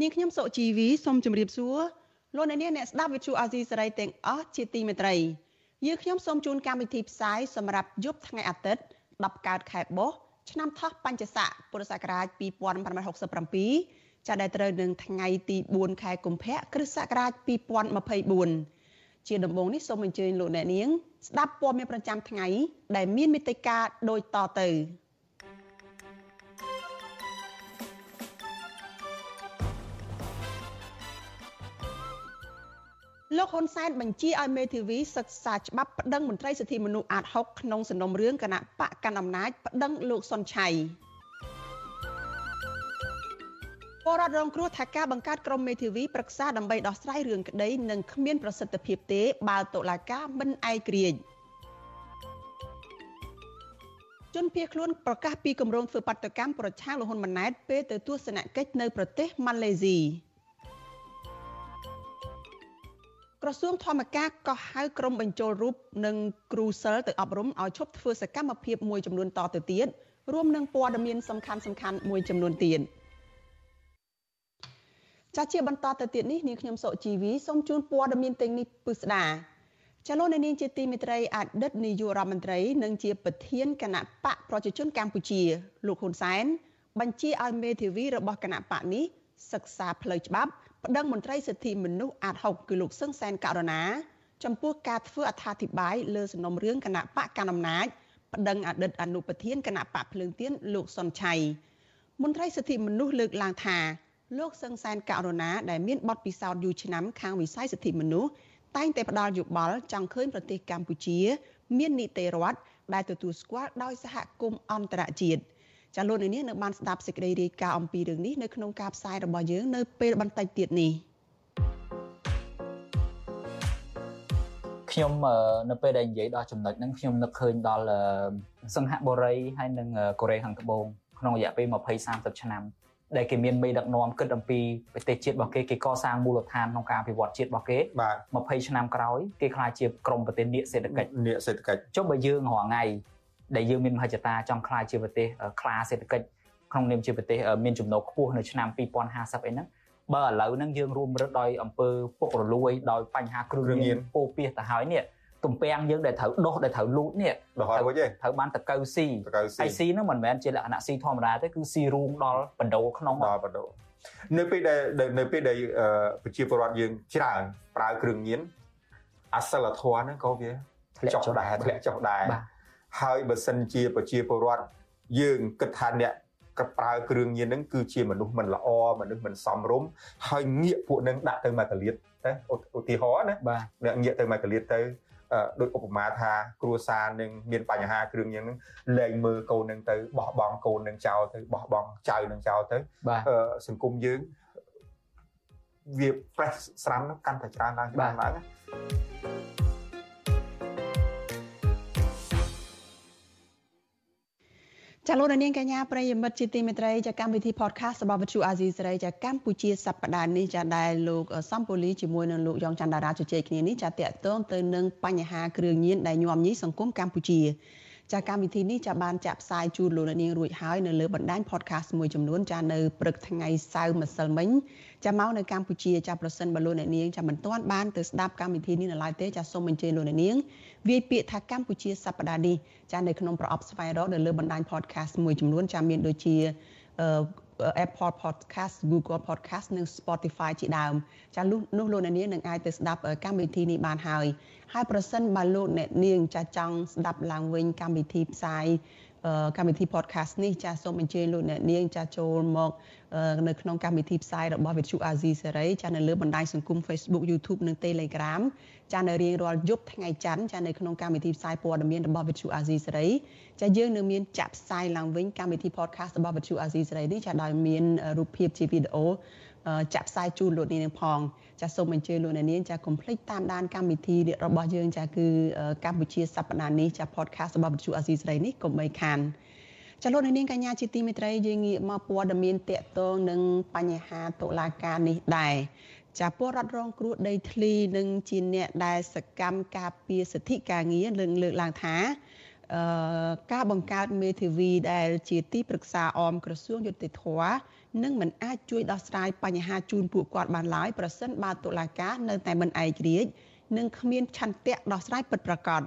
នាងខ្ញុំសុជីវីសូមជម្រាបសួរលោកអ្នកនាងអ្នកស្ដាប់វិទ្យុអាស៊ីសេរីទាំងអស់ជាទីមេត្រីយើងខ្ញុំសូមជូនកម្មវិធីផ្សាយសម្រាប់យប់ថ្ងៃអាទិត្យ10កើតខែបុស្សឆ្នាំថោះបញ្ញស័កពុរសករាជ2567ចាប់ដែលត្រូវនឹងថ្ងៃទី4ខែកុម្ភៈគ្រិស្តសករាជ2024ជាដំបូងនេះសូមអញ្ជើញលោកអ្នកនាង ស្ដាប់ព័ត៌មានប្រចាំថ្ងៃដែលមានមេត្តាដូចតទៅ លោកហ៊ុនសែនបញ្ជាឲ្យមេធាវីសិក្សាច្បាប់ប្តឹងមន្ត្រីសិទ្ធិមនុស្សអាត6ក្នុងសំណុំរឿងគណៈបកកណ្ដាលអំណាចប្តឹងលោកសុនឆៃបរដ្ឋរងគ្រោះថាការបង្កើតក្រុមមេធាវីប្រឹក្សាដើម្បីដោះស្រាយរឿងក្តីនឹងគ្មានប្រសិទ្ធភាពទេ បើតុលាការមិនឯករាជ្យជនភៀសខ្លួនប្រកាសពីគម្រោងធ្វើបាតកម្មប្រឆាំងលហ៊ុនម៉ាណែតពេលទៅទស្សនកិច្ចនៅប្រទេសម៉ាឡេស៊ី ក្រសួងធម្មការក៏ហៅក្រុមបញ្ចូលរូបនិងគ្រូសិលទៅអប់រំឲ្យឈប់ធ្វើសកម្មភាពមួយចំនួនតទៅទៀតរួមនឹងព័ត៌មានសំខាន់សំខាន់មួយចំនួនទៀតចាជាបន្តទៅទៀតនេះនាងខ្ញុំសុជីវីសូមជូនព័ត៌មានទាំងនេះពិស្ដាចលនានាងជាទីមេត្រីអតីតនាយករដ្ឋមន្ត្រីនិងជាប្រធានគណៈបកប្រជាជនកម្ពុជា លោកហ៊ុនសែនបញ្ជាឲ្យមេធាវីរបស់គណៈបកនេះសិក្សាផ្លូវច្បាប់ ប្តឹងមន្ត្រីសិទ្ធិមនុស្សអាត6គឺលោកសឹងសែនករណាចំពោះការធ្វើអត្ថាធិប្បាយលើសំណុំរឿងគណៈបកកណ្ដាលអំណាចប្តឹងអតីតអនុប្រធានគណៈបកភ្លើងទៀនលោកសុនឆៃមន្ត្រីសិទ្ធិមនុស្សលើកឡើងថាលោកសឹងសែនករណាដែលមានបទពិសោធន៍យូរឆ្នាំខាងវិស័យសិទ្ធិមនុស្សតែងតែផ្ដល់យោបល់ចង់ឃើញប្រទេសកម្ពុជា មាននីតិរដ្ឋដែលទទួលស្គាល់ដោយសហគមន៍អន្តរជាតិ។ ចាលោកនាងនៅបានស្ដាប់សេចក្តីរាយការណ៍អំពីរឿងនេះនៅក្នុងការផ្សាយរបស់យើងនៅពេលបន្តិចទៀតនេះខ្ញុំនៅពេលដែលនិយាយដល់ចំណុចហ្នឹងខ្ញុំនឹកឃើញដល់សង្ហបុរីហើយនិងកូរ៉េខាងត្បូងក្នុងរយៈពេល20 30ឆ្នាំដែលគេមានមេដឹកនាំគិតអំពីប្រទេសជាតិរបស់គេគេកសាងមូលដ្ឋានក្នុងការអភិវឌ្ឍជាតិរបស់គេបាទ20ឆ្នាំក្រោយគេខ្លាចជាក្រមប្រទេសនាគសេដ្ឋកិច្ចនាគសេដ្ឋកិច្ចចុះបើយើងរងថ្ងៃ ដែលយើងមានមហិច្ឆតាចង់ខ្លាយជាប្រទេសខ្លាសេដ្ឋកិច្ចក្នុងនាមជាប្រទេសមានចំណូលខ្ពស់នៅឆ្នាំ2050អីហ្នឹងបើឥឡូវហ្នឹងយើងរួមរឹតដោយអំពើពុករលួយដោយបញ្ហាគ្រឿងញៀនពោពាសទៅហើយនេះទំពាំងយើងដែលត្រូវដុសដែលត្រូវលូតនេះដុសហើយរួចទេត្រូវបានតកៅស៊ីហើយស៊ីហ្នឹងមិនមែនជាលក្ខណៈស៊ីធម្មតាទេគឺស៊ីរួមដល់បណ្ដោក្នុងដល់បណ្ដោនៅពេលដែលនៅពេលដែលប្រជាពលរដ្ឋយើងច្រើនប្រើគ្រឿងញៀនអសិលធម៌ហ្នឹងក៏វាចុះដែរធ្លាក់ចុះដែរ ហើយបើសិនជាប្រជាពលរដ្ឋយើងគិតថាអ្នកកប្រើគ្រឿងញៀនហ្នឹងគឺជាមនុស្សមិនល្អមនុស្សមិនសមរម្យហើយងាកពួកនឹងដាក់ទៅមកកលៀតណាឧទាហរណ៍ណាអ្នកងាកទៅមកកលៀតទៅដោយឧបមាថាគ្រួសារនឹងមានបញ្ហាគ្រឿងញៀននឹងលែងមើលកូននឹងទៅបោះបង់កូននឹងចោលទៅបោះបង់ចៅនឹងចោលទៅសង្គមយើងវា fresh ស្រាំកាន់តែច្រើនឡើងច្រើនឡើងណា ចាលោកនាងកញ្ញាប្រិយមិត្តជាទីមេត្រីចាកម្មវិធី podcast របស់វិទ្យុអាស៊ីសេរីចាកម្ពុជាសប្តាហ៍នេះចាដែលលោកសំពូលីជាមួយនឹងលោកយ៉ងច័ន្ទតារាជជែកគ្នានេះចាតកតងទៅនឹងបញ្ហាគ្រឿងញៀនដែលញោមញីសង្គមកម្ពុជា ចាកម្មវិធីនេះចាបានចាក់ផ្សាយជូនលោកនាងរួចហើយនៅលើបណ្ដាញ podcast មួយចំនួនចានៅព្រឹកថ្ងៃសៅរ៍ម្សិលមិញចាមកនៅកម្ពុជាចាប្រសិនបើលោកនាងចាមិនទាន់បានទៅស្ដាប់កម្មវិធីនេះនៅឡើយទេចាសូមអញ្ជើញលោកនាងវាយពាក្យថាកម្ពុជាសប្តាហ៍នេះចានៅក្នុងប្រអប់ស្វែងរកនៅលើបណ្ដាញ podcast មួយចំនួនចាមានដូចជា Apple Podcast Google Podcast និង Spotify ជាដើមចានោះនោះលោកអ្នកនាងនឹងអាចទៅស្ដាប់កម្មវិធីនេះបានហើយហើយប្រសិនបើលោកអ្នកនាងចាចង់ស្ដាប់ឡើងវិញកម្មវិធីផ្សាយកម្មវិធី podcast នេះចាសូមអញ្ជើញលោកអ្នកនាងចាចូលមកនៅក្នុងកម្មវិធីផ្សាយរបស់វិទ្យុអាស៊ីសេរីចានៅលើបណ្ដាញសង្គម Facebook YouTube និង Telegram ចានៅរៀងរាល់យប់ថ្ងៃច័ន្ទចានៅក្នុងកម្មវិធីផ្សាយព័ត៌មានរបស់វិទ្យុអាស៊ីសេរីចាយើងនៅមានចាក់ផ្សាយឡើងវិញកម្មវិធី podcast របស់វិទ្យុអាស៊ីសេរីនេះចាដោយមានរូបភាពជាវីដេអូចាក់ផ្សាយជូនលោកនាងផងចាសូមអញ្ជើញលោកនាងចាកុំភ្លេចតាមដានកម្មវិធីរបស់យើងចាគឺកម្ពុជាសប្តាហ៍នេះចា podcast របស់វិទ្យុអាស៊ីសេរីនេះកុំបីខានចលនានាងកញ្ញាជាទីមេត្រីយើងងាកមកព័ត៌មានតកតងនឹងបញ្ហាតុលាការនេះដែរ ចាពលរដ្ឋរងគ្រោះដីធ្លីនិងជាអ្នកដែលសកម្មការពារសិទ្ធិការងារលើកលើកឡើងថាអឺការបង្កើតមេធាវីដែលជាទីប្រឹក្សាអមក្រសួងយុតិធធនឹងមិនអាចជួយដោះស្រាយបញ្ហាជូនពួកគាត់បានឡើយប្រសិនបើតុលាការនៅតែមិនឯករាជ្យនិងគ្មានឆន្ទៈដោះស្រាយពិតប្រាកដ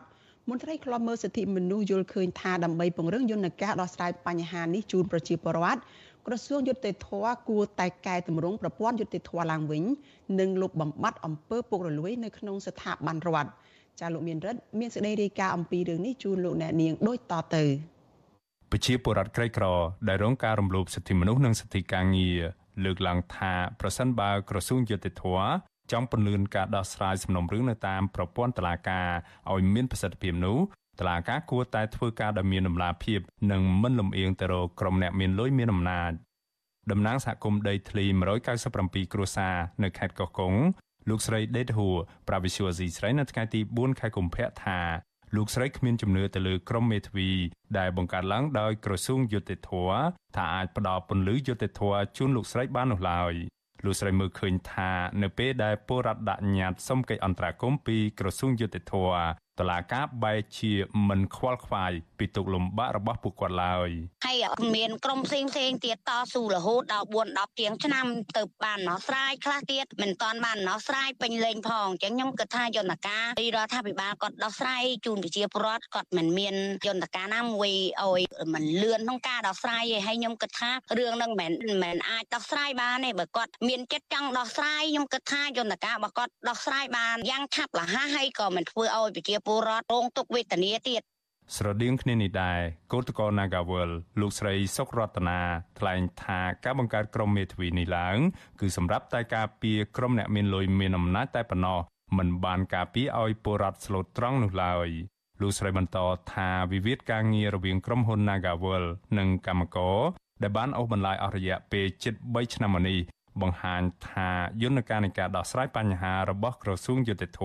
មន្ត្រីខ្លំមើលសិទ្ធិមនុស្សយល់ឃើញថាដើម្បីពង្រឹងយន្តការដោះស្រាយបញ្ហានេះជូនប្រជាពលរដ្ឋ ក្រសួងយុតិធធគួរតែកែតម្រង់ប្រព័ន្ធយុតិធធឡើងវិញនិងលុបបំបាត់អំពើពុករលួយនៅក្នុងស្ថាប័នរដ្ឋចាលោកមានរិទ្ធមានសេចក្តីរាយការណ៍អំពីរឿងនេះជូនលោកអ្នកនាងដូចតទៅប្រជាពលរដ្ឋក្រីក្រដែលរងការរំលោភសិទ្ធិមនុស្សនិងសិទ្ធិការងារលើកឡើងថាប្រសិនបើក្រសួងយុតិធធចង់ពន្លឿនការដោះស្រាយសំណុំរឿងនៅតាមប្រព័ន្ធតុលាការឲ្យមានប្រសិទ្ធភាពនោះ តឡាការគួរតែធ្វើការដោយមានដំណាភាពនិងមិនលំអៀងទៅរកក្រុមអ្នកមានលុយមានអំណាចតំណាងសហគមន៍ដីធ្លី197គ្រួសារនៅខេត្តកោះកុងលោកស្រីដេតហួរប្រាវិសុយស៊ីស្រីនៅថ្ងៃទី4ខែកុម្ភៈថាលោកស្រីគ្មានជំនឿទៅលើក្រុមមេធាវីដែលបង្កើតឡើងដោយក្រសួងយុតិធធថាអាចផ្ដល់ពន្លឺយុតិធធជូនលោកស្រីបាននោះឡើយលោកស្រីមើលឃើញថានៅពេលដែលពលរដ្ឋដាក់ញត្តិសុំកិច្ចអន្តរាគមន៍ពីក្រសួងយុតិធធ តឡាការបែកជាមិនខ្វល់ខ្វាយពីទុកលំបាករបស់ពួកគាត់ឡើយហើយមានក្រុមផ្សេងផ្សេងទៀតតស៊ូរហូតដល់4 10ជាងឆ្នាំទៅបានដោះស្រាយខ្លះទៀតមិនតាន់បានដោះស្រាយពេញលេញផងអញ្ចឹងខ្ញុំគិតថាយន្តការពីរដ្ឋាភិបាលគាត់ដោះស្រាយជូនប្រជាពលរដ្ឋគាត់មិនមានយន្តការណាមួយឲ្យมันលឿនក្នុងការដោះស្រាយទេហើយខ្ញុំគិតថារឿងនឹងមិនមិនអាចដោះស្រាយបានទេបើគាត់មានចិត្តចង់ដោះស្រាយខ្ញុំគិតថាយន្តការរបស់គាត់ដោះស្រាយបានយ៉ាងឆាប់រហ័សហើយក៏មិនធ្វើឲ្យប្រជាពលពលរដ្ឋរងទុក្ខវេទនាទៀតស្រដៀងគ្នានេះដែរកោតក្រ Nagawal លោកស្រីសុករតនាថ្លែងថាការបង្កើតក្រុមមេធាវីនេះឡើង គឺសម្រាប់តែការពារក្រុមអ្នកមានលុយមានអំណាចតែប៉ុណ្ណោះមិនបានការពារឲ្យពលរដ្ឋស្លូតត្រង់នោះឡើយលោកស្រីបន្តថាវិវាទការងាររវាងក្រុមហ៊ុន Nagawal និងកម្មករដែលបានអូសបន្លាយអស់រយៈពេលជិត3ឆ្នាំមកនេះ បង្ហាញថាយន្តការនៃការដោះស្រាយបញ្ហារបស់ក្រសួងយុតិធធ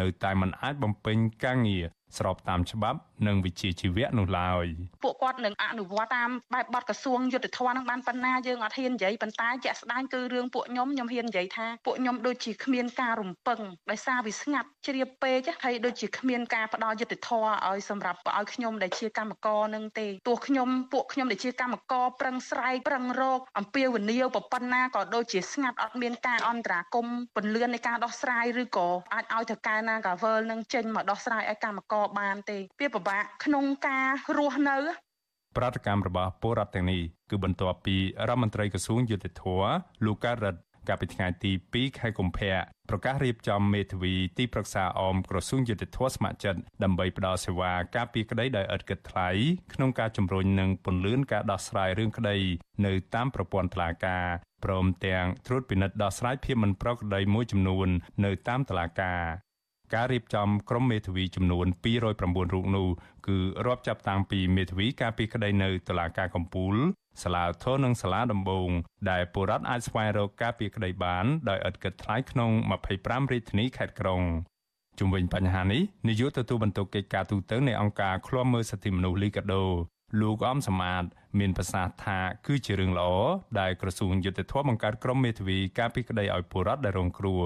នៅតែមិនអាចបំពេញការងារ ស្របតាមច្បាប់និងវិជ្ជាជីវៈនោះឡើយពួកគាត់នឹងអនុវត្តតាមបែបបទក្រសួងយុទ្ធភ័ណ្ឌនឹងបានប៉ុណ្ណាយើងអត់ហ៊ាននិយាយប៉ុន្តែជាក់ស្ដែងគឺរឿងពួកខ្ញុំខ្ញុំហ៊ាននិយាយថាពួកខ្ញុំដូចជាគ្មានការរំពឹងដោយសារវាស្ងាត់ជ្រាបពេកហើយដូចជាគ្មានការផ្ដល់យុទ្ធធម៌ឲ្យសម្រាប់ឲ្យខ្ញុំដែលជាកម្មករនឹងទេទោះខ្ញុំពួកខ្ញុំដែលជាកម្មករប្រឹងស្រែកប្រឹងរកអំពាវនាវប៉ុណ្ណាក៏ដូចជាស្ងាត់អត់មានការអន្តរាគមពន្លឿននៃការដោះស្រាយឬក៏អាចឲ្យទៅកែណាកាវើលនឹងចេញមកដោះស្រាយឲ្យកម្មករបានទេវាពិបាកក្នុងការរស់នៅប្រតិកម្មរបស់ពលរដ្ឋទាំងនេះគឺបន្ទាប់ពីរដ្ឋមន្ត្រីក្រសួងយុតិធធលោកកើតរិទ្ធកាលពីថ្ងៃទី2ខែកុម្ភៈប្រកាសរៀបចំមេធាវីទីប្រឹក្សាអមក្រសួងយុតិធធស្ម័គ្រចិត្តដើម្បីផ្ដល់សេវាការពីក្តីដោយឥតគិតថ្លៃក្នុងការជំរុញនិងពន្លឿនការដោះស្រាយរឿងក្តីនៅតាមប្រព័ន្ធតុលាការព្រមទាំងត្រួតពិនិត្យដោះស្រាយភាពមិនប្រក្រតីមួយចំនួននៅតាមតុលាការ ការរៀបចំក្រុមមេធាវីចំនួន209រូបនោះគឺរាប់ចាប់តាំងពីមេធាវីការពីក្តីនៅតុលាការកំពូលសាលាធរនិងសាលាដំបងដែលពលរដ្ឋអាចស្វែងរកការពីក្តីបានដោយឥតគិតថ្លៃក្នុង25រាជធានីខេត្តក្រុងជំវិញបញ្ហានេះនាយកទទួលបន្ទុកកិច្ចការទូតនៃអង្គការឃ្លាំមើលសិទ្ធិមនុស្សលីកាដូលោកអំសមាតមានប្រសាសន៍ថាគឺជារឿងល្អដែលក្រសួងយុទ្ធភ័ពបង្កើតក្រុមមេធាវីការពីក្តីឲ្យពលរដ្ឋដែលរងគ្រោះ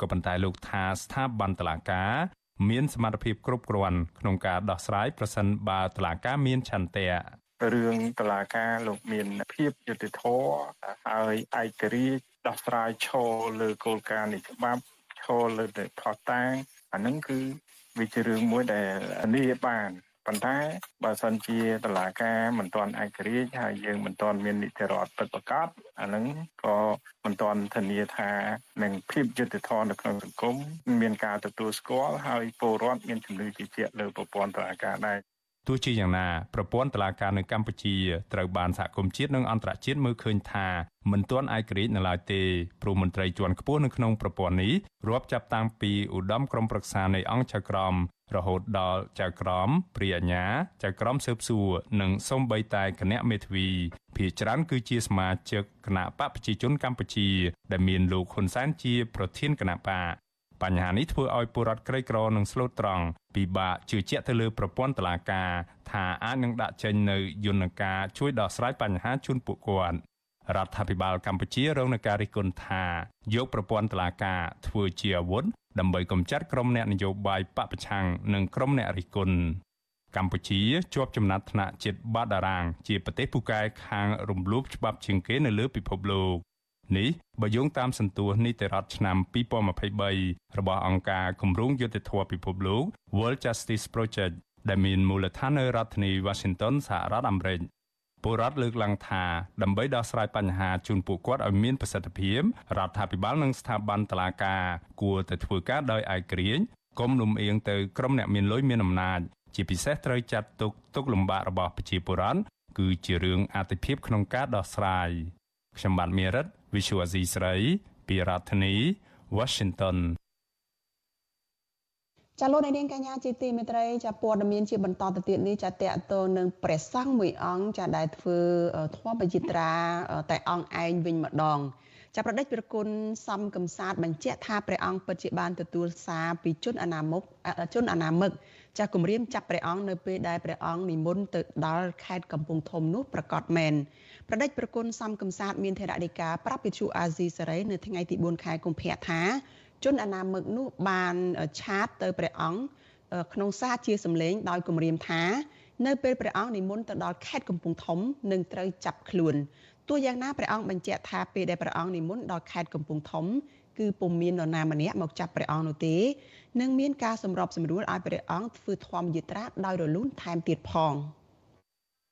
ក៏ប៉ុន្តែលោកថាស្ថាប័នតុលាការមានសមត្ថភាពគ្រប់គ្រាន់ក្នុងការដោះស្រាយប្រសិនបើតុលាការមានឆន្ទៈរឿងតឡាការលោកមានភាពយុត្តិធម៌ហើយឯករាជ្យដោះស្រាយឈរលើគោលការណ៍នៃច្បាប់ឈរលើតែផុសតាងអានឹងគឺវាជារឿងមួយដែលនេះបាន ប៉ុន្តែបើសិនជាតឡាការមិនទាន់ឯករាជ្យហើយយើងមិនទាន់មាននីតិរដ្ឋពិតប្រាកដអានឹងក៏មិនទាន់ធានាថានឹងភាពយុត្តិធម៌នៅក្នុងសង្គមមានការទទួលស្គាល់ហើយពលរដ្ឋមានជំនឿជឿជាក់លើប្រព័ន្ធតឡាការដែរ ទោះជាយ៉ាងណាប្រព័ន្ធតុលាការនៅកម្ពុជាត្រូវបានសហគមន៍ជាតិនិងអន្តរជាតិមើលឃើញថាមិនទាន់ឯករាជ្យនៅឡើយទេព្រោះមន្ត្រីជាន់ខ្ពស់នៅក្នុងប្រព័ន្ធនេះរាប់ចាប់តាំងពីឧត្តមក្រុមប្រឹក្សានៃអង្គចៅក្រមរហូតដល់ចៅក្រមព្រាអាញាចៅក្រមស៊ើបសួរនិងសូម្បីតែគណៈមេធាវីភាគច្រើនគឺជាសមាជិកគណៈបកប្រជាជនកម្ពុជា ដែលមានលោកហ៊ុនសែនជាប្រធានគណៈបក បញ្ហានេះធ្វើឲ្យពលរដ្ឋក្រីក្រនិងស្លូតត្រង់ពិបាកជឿជាក់ទៅលើប្រព័ន្ធតុលាការថាអាចនឹងដាក់ចេញនៅយន្តការជួយដោះស្រាយបញ្ហាជូនពួកគាត់រដ្ឋាភិបាលកម្ពុជារងនឹងការរិះគន់ថាយកប្រព័ន្ធតុលាការធ្វើជាអាវុធដើម្បីកម្ចាត់ក្រុមអ្នកនយោបាយបពប្រឆាំងនិងក្រុមអ្នករិះគន់កម្ពុជាជាប់ចំណាត់ថ្នាក់ជាតិបាតតារាង ជាប្រទេសពូកែខាងរំលោភច្បាប់ជាងគេនៅលើពិភពលោក នេះបើយោងតាមសន្ទុះនីតិរដ្ឋឆ្នាំ2023របស់អង្គការគម្រោងយុត្តិធម៌ពិភពលោក World Justice Project ដែលមានមូលដ្ឋាននៅរដ្ឋធានី Washington សហរដ្ឋអាមេរិកពលរដ្ឋលើកឡើងថាដើម្បីដោះស្រាយបញ្ហាជូនពួកគាត់ឲ្យមានប្រសិទ្ធភាពរដ្ឋាភិបាលនិងស្ថាប័នតុលាការគួរតែធ្វើការដោយឯករាជ្យកុំលំអៀងទៅក្រុមអ្នកមានលុយមានអំណាចជាពិសេសត្រូវចាត់ទុកទុកលំបាករបស់ប្រជាពលរដ្ឋគឺជារឿងអតិភិបក្នុងការដោះស្រាយខ្ញុំបាទមេរិត Visual Asia ស្រីពីរដ្ឋធានី Washington ចាលោកនាងកញ្ញាជាទីមេត្រីចាព័ត៌មានជាបន្តទៅទៀតនេះចាតកតងនឹងព្រះសង្ឃមួយអង្គចាដែលធ្វើធម៌បជាត្រាតែអង្គឯងវិញម្ដង ចាប្រដេចព្រះគុណសំកំសាទបញ្ជាក់ថាព្រះអង្គពិតជាបានទទួលសារពីជនអនាមុខជនអនាមិកចាស់គម្រាមចាប់ព្រះអង្គនៅពេលដែលព្រះអង្គនិមន្តទៅដល់ខេត្តកំពង់ធំនោះប្រកាសមែនប្រដេចប្រគុណសំកំសាទមានធរណីកាប្រាប់វិទ្យុអាស៊ីសេរីនៅថ្ងៃទី4ខែកុម្ភៈថា ជនអនាមិកនោះបានឆាតទៅព្រះអង្គក្នុងសារជាសម្លេងដោយគម្រាមថានៅពេលព្រះអង្គនិមន្តទៅដល់ខេត្តកំពង់ធំនឹងត្រូវចាប់ខ្លួន ទោះយ៉ាងណាព្រះអង្គបញ្ជាក់ថាពេលដែលព្រះអង្គនិមន្តដល់ខេត្តកំពង់ធំគឺពុំមាននរណាម្នាក់មកចាប់ព្រះអង្គនោះទេនិងមានការសម្របសម្រួលឲ្យព្រះអង្គធ្វើធម្មយាត្រាដោយរលូនថែមទៀតផង។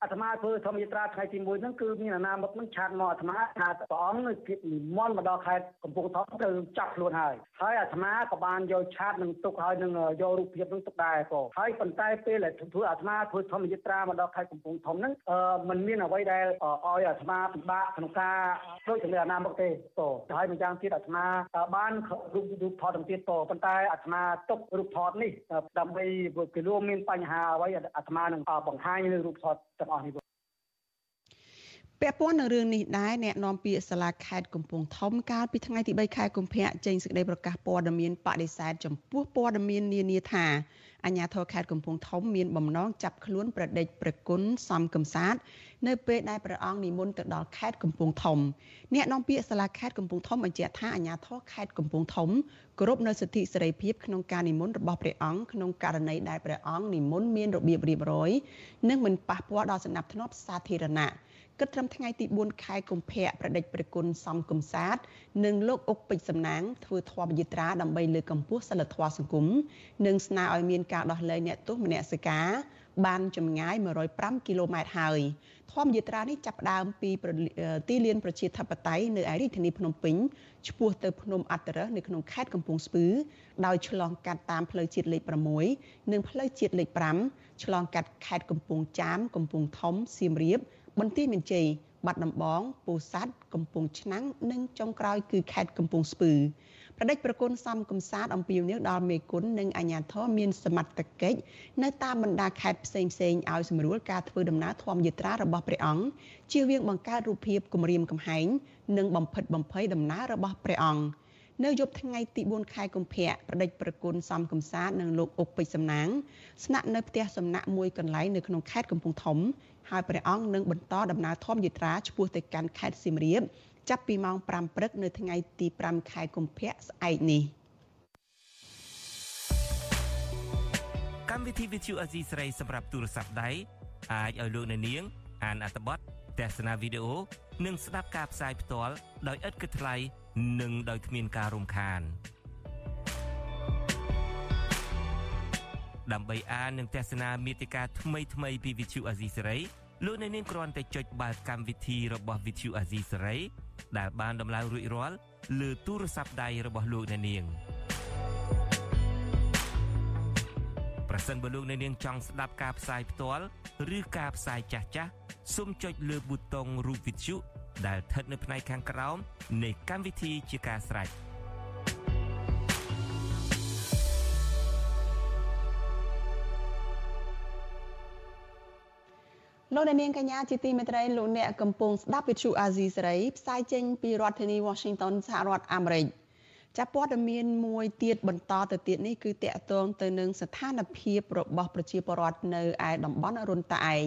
អាត្មាធ្វើធម្មយាត្រាថ្ងៃទី1ហ្នឹងគឺមានអាណាមកនឹងឆាតមកអាត្មាថាព្រះអង្គនៅគិតនិមន្តមកដល់ខេត្តកំពង់ធំទៅចាប់ខ្លួនហើយហើយអាត្មាក៏បានយកឆាតនឹងទុកហើយនឹងយករូបភាពនឹងទុកដែរក៏ហើយប៉ុន្តែពេលដែលធ្វើអាត្មាធ្វើធម្មយាត្រាមកដល់ខេត្តកំពង់ធំហ្នឹងអឺมันមានអ្វីដែលឲ្យអាត្មាពិបាកក្នុងការដូចជាមួយអាណាមកទេក៏ហើយម្យ៉ាងទៀតអាត្មាបានរូបរូបថតទាំងទៀតក៏ប៉ុន្តែអាត្មាទុករូបថតនេះដើម្បីគឺរួមមានបញ្ហាអ្វីអាត្មានឹងបង្ហាញលើរូបថត ទាំងអស់នេះពាក់ព័ន្ធនឹងរឿងនេះដែរអ្នកនាំពាក្យសាលាខេត្តកំពង់ធំកាលពីថ្ងៃទី3ខែកុម្ភៈចេញសេចក្តីប្រកាសព័ត៌មានបដិសេធចំពោះព័ត៌មាននានាថា អាជ្ញាធរខេត្តកំពង់ធំមានបំណងចាប់ខ្លួនប្រដេចប្រគុណសំកំសាទនៅពេលដែលព្រះអង្គនិមន្តទៅដល់ខេត្តកំពង់ធំអ្នកនាំពាក្យសាលាខេត្តកំពង់ធំបញ្ជាក់ថាអាជ្ញាធរខេត្តកំពង់ធំគោរពនៅសិទ្ធិសេរីភាពក្នុងការនិមន្តរបស់ព្រះអង្គក្នុងករណីដែលព្រះអង្គនិមន្តមានរបៀបរៀបរយនិងមិនប៉ះពាល់ដល់សណ្ដាប់ធ្នាប់សាធារណៈ គិតត្រឹមថ្ងៃទី4ខែកុម្ភៈប្រដេចព្រះគុណសំកំសាទនិងលោកអុកពេជ្រសំណាងធ្វើធម៌យត្រាដើម្បីលើកកម្ពស់សិលធម៌សង្គមនិងស្នើឲ្យមានការដោះលែងអ្នកទោសមនសិការបានចម្ងាយ105គីឡូម៉ែត្រហើយធម្មយាត្រានេះចាប់ផ្ដើមពីទីលានប្រជាធិបតេយ្យនៅឯរាជធានីភ្នំពេញឆ្ពោះទៅភ្នំអត្តរសនៅក្នុងខេត្តកំពង់ស្ពឺដោយឆ្លងកាត់តាមផ្លូវជាតិលេខ6និងផ្លូវជាតិលេខ5ឆ្លងកាត់ខេត្តកំពង់ចាមកំពង់ធំសៀមរាប បន្ទាយមានជ័យបាត់ដំបងពោធិ៍សាត់កំពង់ឆ្នាំងនិងចុងក្រោយគឺខេត្តកំពង់ស្ពឺប្រដេចប្រគុណសំកំសាទអំពីវនីវដល់មេគុណនិងអាជ្ញាធរមានសមត្ថកិច្ចនៅតាមបណ្ដាខេត្តផ្សេងផ្សេងឲ្យសម្រួលការធ្វើដំណើរធម្មយាត្រារបស់ព្រះអង្គជៀសវាងបង្កើតរូបភាពគម្រាមកំហែងនិងបំផិតបំភ័យដំណើររបស់ព្រះអង្គ នៅយប់ថ្ងៃទី4ខែកុម្ភៈប្រដេចប្រគុណសំកំសាទនិងលោកអុកពេជ្រសំណាងស្នាក់នៅផ្ទះសំណាក់មួយកន្លែងនៅក្នុងខេត្តកំពង់ធំហើយព្រះអង្គនឹងបន្តដំណើរធម្មយាត្រាឆ្ពោះទៅកាន់ខេត្តសៀមរាបចាប់ពីម៉ោង5ព្រឹកនៅថ្ងៃទី5ខែកុម្ភៈស្អែកនេះកម្មវិធី Vithu Azizi ស្រីសម្រាប់ទូរស័ព្ទដៃអាចឲ្យលោកអ្នកនាង អានអត្ថបទទស្សនាវីដេអូនិងស្ដាប់ការផ្សាយផ្ទាល់ដោយឥតគិតថ្លៃ និងដោយគ្មានការរំខានដើម្បីអាននិងទស្សនាមេតិការថ្មីៗពី Vithu Azizi សេរីលោកអ្នកនាងគ្រាន់តែចុចបាល់កម្មវិធីរបស់ Vithu Azizi សេរីដែលបានដំឡើងរួចរាល់លើទូរស័ព្ទដៃរបស់លោកអ្នកនាងប្រប្រសិនបើលោកអ្នកនាងចង់ស្ដាប់ការផ្សាយផ្ទាល់ឬការផ្សាយចាស់ចាស់សូមចុចលើប៊ូតុងរូបវិទ្យុ ដែលស្ថិតនៅផ្នែកខាងក្រោមនៃកម្មវិធីជាការស្ដាយលោកអ្នកនាងកញ្ញាជាទីមេត្រីលោកអ្នកកំពុងស្ដាប់វិទ្យុអាស៊ីសេរីផ្សាយចេញពីរដ្ឋធានី Washington សហរដ្ឋអាមេរិកចាប់ព័ត៌មានមួយទៀតបន្តទៅទៀតនេះគឺតកតងទៅនឹងស្ថានភាពរបស់ប្រជាពលរដ្ឋនៅឯតំបន់រុនតាឯក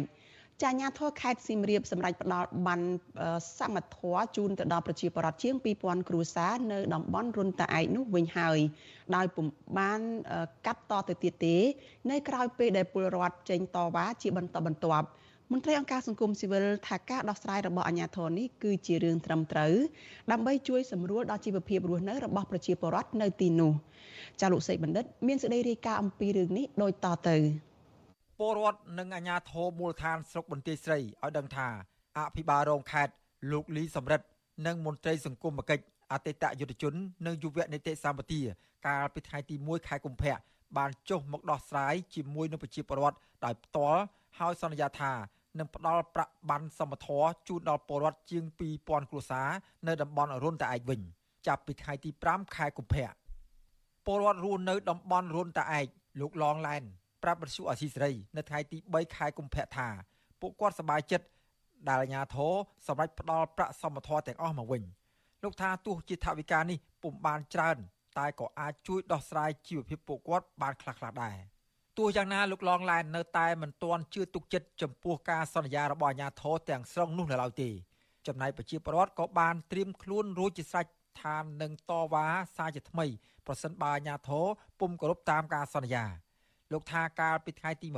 ចាញាធរខេត្តសៀមរាបសម្រាប់ផ្ដល់បានសមត្ថធជូនទៅដល់ប្រជាពលរដ្ឋជាង2000គ្រួសារនៅតំបន់រុនតាឯកនោះវិញហើយដោយពុំបានកាត់តទៅទៀតទេ នៅក្រៅពេលដែលពលរដ្ឋចេញតវ៉ាជាបន្តបន្ទាប់មន្ត្រីអង្គការសង្គមស៊ីវិលថាការដោះស្រាយរបស់អាជ្ញាធរនេះគឺជារឿងត្រឹមត្រូវដើម្បីជួយសម្រួលដល់ជីវភាពរស់នៅរបស់ប្រជាពលរដ្ឋនៅទីនោះចាលោកសេកបណ្ឌិត មានសេចក្តីរាយការណ៍អំពីរឿងនេះដូចតទៅ ពលរដ្ឋនិងអាជ្ញាធរមូលដ្ឋានស្រុកបន្ទាយស្រីឲ្យដឹងថាអភិបាលរងខេត្តលោកលីសំរិទ្ធនិងមន្ត្រីសង្គមគិច្ចអតីតយុទ្ធជននិងយុវនីតិសម្បទាកាលពីថ្ងៃទី1ខែកុម្ភៈបានចុះមកដោះស្រាយជាមួយនឹងប្រជាពលរដ្ឋដោយផ្ទាល់ហើយសន្យាថានឹងផ្ដល់ប្រាក់ប័ណ្ណសមធរជូនដល់ពលរដ្ឋជាង2000គ្រួសារនៅតំបន់រុនតាឯកវិញចាប់ពីថ្ងៃទី5ខែកុម្ភៈពលរដ្ឋរស់នៅតំបន់រុនតាឯកលោកឡងឡែន ប្រាប់បទសុអសីសេរីនៅថ្ងៃទី3ខែកុម្ភៈថាពួកគាត់សប្បាយចិត្តដែលអាជ្ញាធរសម្រេចផ្ដល់ប្រាក់សមធរទាំងអស់មកវិញលោកថាទោះជាថវិកានេះពុំបានច្រើន តែក៏អាចជួយដោះស្រាយជីវភាពពួកគាត់បានខ្លះៗដែរទោះយ៉ាងណាលោកឡងឡែននៅតែមិនទាន់ជឿទុកចិត្តចំពោះការសន្យារបស់អាជ្ញាធរទាំងស្រុងនោះនៅឡើយទេចំណែកប្រជាពលរដ្ឋក៏បានត្រៀមខ្លួនរួចជាស្រេចថានឹងតវ៉ាសារជាថ្មីប្រសិនបើអាជ្ញាធរពុំគោរពតាមការសន្យា លោកថាកាលពីថ្ងៃទី26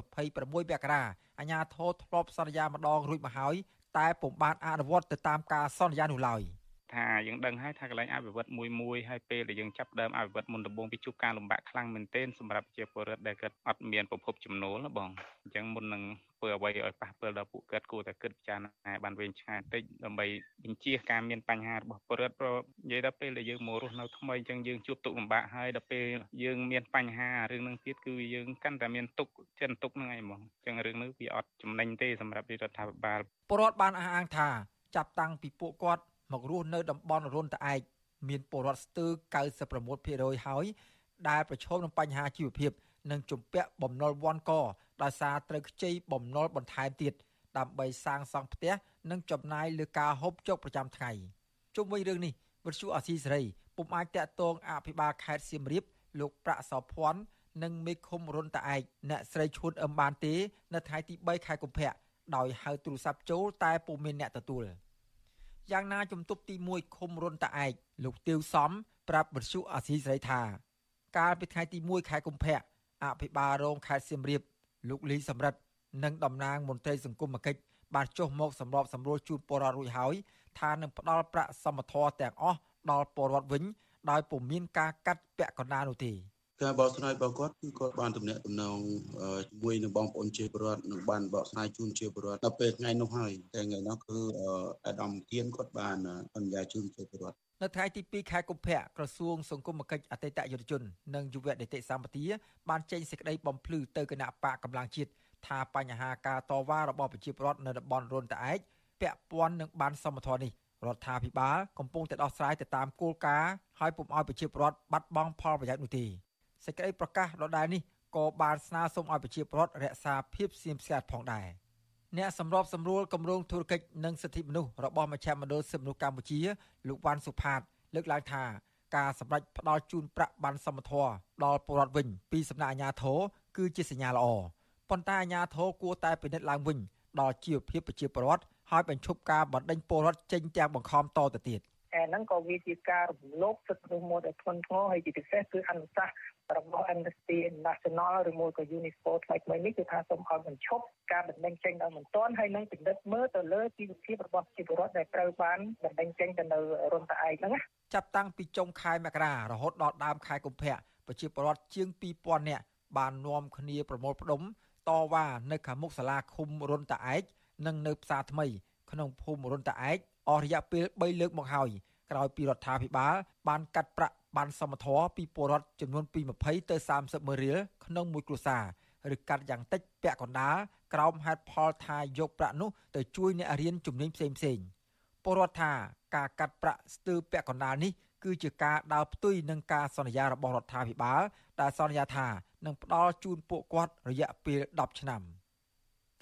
មករាអាជ្ញាធរធ្លាប់សន្យាម្ដងរួចមកហើយតែពុំបានអនុវត្តទៅតាមការសន្យានោះឡើយ។ ថាយើងដឹងហើយថាកន្លែងអភិវឌ្ឍមួយមួយហើយពេលដែលយើងចាប់ដើមអភិវឌ្ឍមុនដំបូងវាជួបការលំបាកខ្លាំងមែនទែនសម្រាប់ប្រជាពលរដ្ឋដែលគាត់អត់មានប្រភពចំណូលបងអញ្ចឹងមុននឹងធ្វើអ្វីឲ្យប៉ះពាល់ដល់ពួកគាត់គួរតែគិតពិចារណាបានវែងឆ្ងាយបន្តិចដើម្បីបញ្ជាការមានបញ្ហារបស់ពលរដ្ឋព្រោះនិយាយដល់ពេលដែលយើងមករស់នៅថ្មីអញ្ចឹងយើងជួបទុកលំបាកហើយដល់ពេលយើងមានបញ្ហារឿងនឹងទៀតគឺយើងកាន់តែមានទុកចិនទុកហ្នឹងឯងហ្មងអញ្ចឹងរឿងនេះវាអត់ចំណេញទេសម្រាប់រដ្ឋាភិបាលពលរដ្ឋបានអះអាងថាចាប់តាំងពីពួកគាត់ មករស់នៅតំបន់រុនត្អែកមានពលរដ្ឋស្ទើរ96%ហើយដែលប្រឈមនឹងបញ្ហាជីវភាពនិងជំពាក់បំណុលវាន់កដោយសារត្រូវខ្ចីបំណុលបន្ថែមទៀតដើម្បីសាងសង់ផ្ទះនិងចំណាយលើការហូបចុកប្រចាំថ្ងៃជុំវិញរឿងនេះវិទ្យុអាស៊ីសេរីពុំអាចតាក់ទងអភិបាលខេត្តសៀមរាបលោកប្រាក់សោភ័ណ្ឌនិងមេឃុំរុនតាឯកអ្នកស្រីឈួនអឹមបានទេ នៅថ្ងៃទី3ខែកុម្ភៈដោយហៅទូរស័ព្ទចូលតែពុំមានអ្នកទទួល។ យ៉ាងណាជំទប់ទី1ឃុំរុនតាឯកលោកទាវសំប្រាប់បទសុអាស៊ីសេរីថា កាលពីថ្ងៃទី1ខែកុម្ភៈអភិបាលរងខេត្តសៀមរាបលោកលីសំរិទ្ធនិងតំណាងមន្ត្រីសង្គមគិច្ចបានចុះមកសម្របសម្រួលជូនពលរដ្ឋរួចហើយថានឹងផ្ដល់ប្រាក់សមធម៌ទាំងអស់ដល់ពលរដ្ឋវិញ ដោយពុំមានការកាត់ពាក់កណ្ដាលនោះទេ ការបកស្រាយរបស់គាត់គឺគាត់បានទំនាក់ទំនងជាមួយនឹងបងប្អូនជាពលរដ្ឋនិងបានបកស្រាយជូនជាពលរដ្ឋដល់ពេលថ្ងៃនោះហើយតែថ្ងៃនោះគឺអាដាមគៀនគាត់បានសន្យាជូនជាពលរដ្ឋនៅថ្ងៃទី2ខែកុម្ភៈក្រសួងសង្គមគិច្ចអតីតយុវជននិងយុវនីតិសម្បទាបានចេញសេចក្តីបំភ្លឺទៅគណៈបកកម្លាំងជាតិថាបញ្ហាការតវ៉ារបស់ប្រជាពលរដ្ឋនៅតំបន់រុនតាឯកពាក់ព័ន្ធនឹងបានសមត្ថនេះរដ្ឋាភិបាលកំពុងតែដោះស្រាយទៅតាមគោលការណ៍ហើយពុំឲ្យប្រជាពលរដ្ឋបាត់បង់ផលប្រយោជន៍នោះទេ សេចក្តីប្រកាសដដែលនេះក៏បានស្នើសុំឲ្យប្រជាពលរដ្ឋរក្សាភាពស្ងៀមស្ងាត់ផងដែរអ្នកសម្របសម្រួលគម្រោងធុរកិច្ចនិងសិទ្ធិមនុស្សរបស់មជ្ឈមណ្ឌលសិទ្ធិមនុស្សកម្ពុជាលោកវ៉ាន់សុផាតលើកឡើងថាការសម្រេចផ្ដល់ជូនប្រាក់ប័ណ្ណសមធម៌ដល់ពលរដ្ឋវិញពីសំណាក់អាជ្ញាធរគឺជាសញ្ញាល្អប៉ុន្តែអាជ្ញាធរគួរតែពិនិត្យឡើងវិញដល់ជីវភាពប្រជាពលរដ្ឋហើយបញ្ឈប់ការបណ្ដេញពលរដ្ឋចេញទាំងបង្ខំតទៅទៀត តែហ្នឹងក៏វាជាការរំលោភសិទ្ធិមនុស្សមួយដែលធ្ងន់ធ្ងរហើយជាពិសេសគឺអនុសាសន៍របស់ Amnesty International ឬមួយក៏ UNESCO ថ្មីថ្មីនេះគឺថាសូមឲ្យបញ្ឈប់ការបណ្តេញចេញដោយមិនទាន់ហើយនឹងពិនិត្យមើលទៅលើជីវភាពរបស់ជីវរដ្ឋដែលត្រូវបានបណ្តេញចេញទៅនៅរុនតាឯកហ្នឹងណាចាប់តាំងពីចុងខែមករារហូតដល់ដើមខែកុម្ភៈប្រជាពលរដ្ឋជាង2000នាក់បាននាំគ្នាប្រមូលផ្ដុំតវ៉ានៅខាងមុខសាលាឃុំរុនតាឯកនិងនៅផ្សារថ្មី ក្នុងភូមិរុនតាឯក អស់រយៈពេល3លើកមកហើយក្រោយពីរដ្ឋាភិបាលបានកាត់ប្រាក់បានសមធរពីពលរដ្ឋចំនួនពី20ទៅ30ម៉ឺនរៀលក្នុងមួយគ្រួសារឬកាត់យ៉ាងតិចពាក់កណ្ដាលក្រោមហេតុផលថាយកប្រាក់នោះទៅជួយអ្នករៀនជំនាញផ្សេងផ្សេងពលរដ្ឋថាការកាត់ប្រាក់ស្ទើរពាក់កណ្ដាលនេះគឺជាការដើរផ្ទុយនឹងការសន្យារបស់រដ្ឋាភិបាលដែលសន្យាថានឹងផ្ដល់ជូនពួកគាត់រយៈពេល10ឆ្នាំ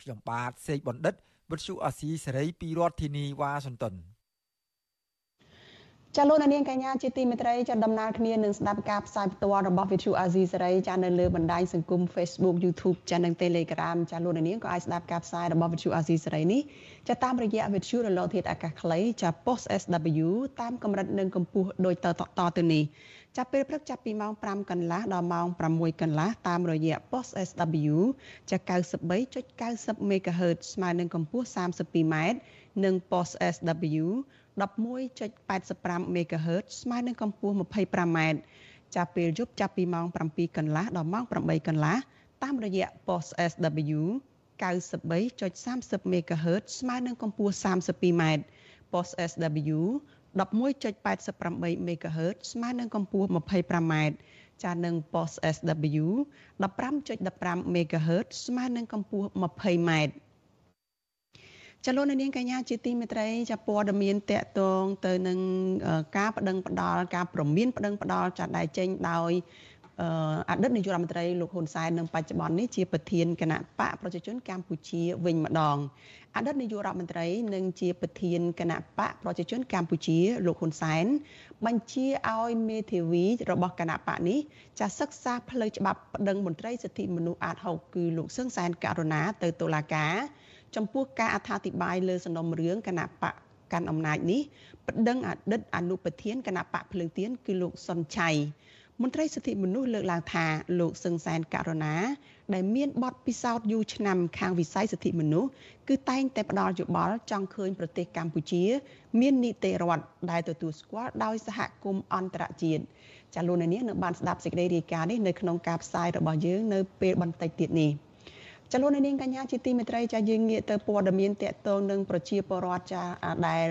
ខ្ញុំបាទសេកបណ្ឌិត វិទ្យុអាស៊ីសេរីពីរដ្ឋធានីវ៉ាស៊ីនតោនចាលោកនាងកញ្ញាជាទីមេត្រីចាដំណើរគ្នានឹងស្ដាប់ការផ្សាយផ្ទាល់របស់ Vithu Azizi សេរីចានៅលើបណ្ដាញសង្គម Facebook YouTube ចានិង Telegram ចាលោកនាងក៏អាចស្ដាប់ការផ្សាយរបស់ Vithu Azizi សេរីនេះចាតាមរយៈ Vithu រលកធាតុអាកាសខ្លីចា Post SW តាមកម្រិតនិងកម្ពស់ដូចតតទៅនេះ ចាប់ពេលព្រឹកចាប់ពីម៉ោង5កន្លះដល់ម៉ោង6កន្លះតាមរយៈ Post SW ចា93.90 MHz ស្មើនឹងកម្ពស់ 32m និង Post SW 11.85 MHz ស្មើនឹងកម្ពស់ 25m ចាប់ពេលយប់ចាប់ពីម៉ោង7កន្លះដល់ម៉ោង8កន្លះតាមរយៈ post SW 93.30 MHz ស្មើនឹងកម្ពស់ 32m post SW 11.88 MHz ស្មើនឹងកម្ពស់ 25m ចានឹង post SW 15.15 MHz ស្មើនឹងកម្ពស់ 20m ចលនានាងកញ្ញាជាទីមេត្រីចាព័ត៌មានតកតងទៅនឹងការប្តឹងផ្ដាល់ការប្រមានប្តឹងផ្ដាល់ចាដែលចេញដោយ អតីតនាយករដ្ឋមន្ត្រីលោកហ៊ុនសែននឹងបច្ចុប្បន្ននេះជាប្រធានគណៈបកប្រជាជនកម្ពុជាវិញម្ដងអតីតនាយករដ្ឋមន្ត្រីនិងជាប្រធានគណៈបកប្រជាជនកម្ពុជាលោកហ៊ុនសែនបញ្ជាឲ្យមេធាវីរបស់គណៈបកនេះចាសិក្សាផ្លូវច្បាប់ប្តឹងមន្ត្រីសិទ្ធិមនុស្សអាត6គឺលោកសឹងសែនករណាទៅតុលាការ ចំពោះការអត្ថាធិប្បាយលើសំណុំរឿងគណៈបកកាន់អំណាចនេះប្តឹងអតីតអនុប្រធានគណៈបកភ្លើងទៀនគឺលោកសុនឆៃ មន្ត្រីសិទ្ធិមនុស្សលើកឡើងថាលោកសឹងសែនករណាដែលមានបទពិសោធន៍យូរឆ្នាំខាងវិស័យសិទ្ធិមនុស្សគឺតែងតែផ្ដល់យោបល់ចង់ឃើញប្រទេសកម្ពុជា មាននីតិរដ្ឋដែលទទួលស្គាល់ដោយសហគមន៍អន្តរជាតិចាលោកនាងនៅបានស្ដាប់សេចក្តីរាយការណ៍នេះនៅក្នុងការផ្សាយរបស់យើងនៅពេលបន្តិចទៀតនេះ។ ចលនានាងកញ្ញាជាទីមេត្រីចាយើងងាកទៅព័ត៌មានតកតងនឹងប្រជាពលរដ្ឋចាដែល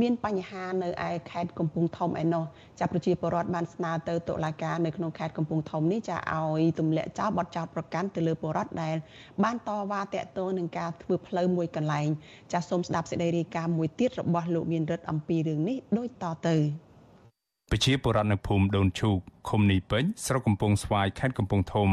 មានបញ្ហានៅឯខេត្តកំពង់ធំឯណោះចាប្រជាពលរដ្ឋបានស្នើទៅតុលាការនៅក្នុងខេត្តកំពង់ធំនេះចាឲ្យទម្លាក់ចោលបទចោទប្រកាន់ទៅលើពលរដ្ឋដែលបានតវ៉ាតកតងនឹងការធ្វើផ្លូវមួយកន្លែងចាសូមស្ដាប់សេចក្តីរាយការណ៍មួយទៀតរបស់លោកមានរិទ្ធអំពីរឿងនេះដូចតទៅប្រជាពលរដ្ឋនៅភូមិដូនឈូកឃុំនីពេញស្រុកកំពង់ស្វាយខេត្តកំពង់ធំ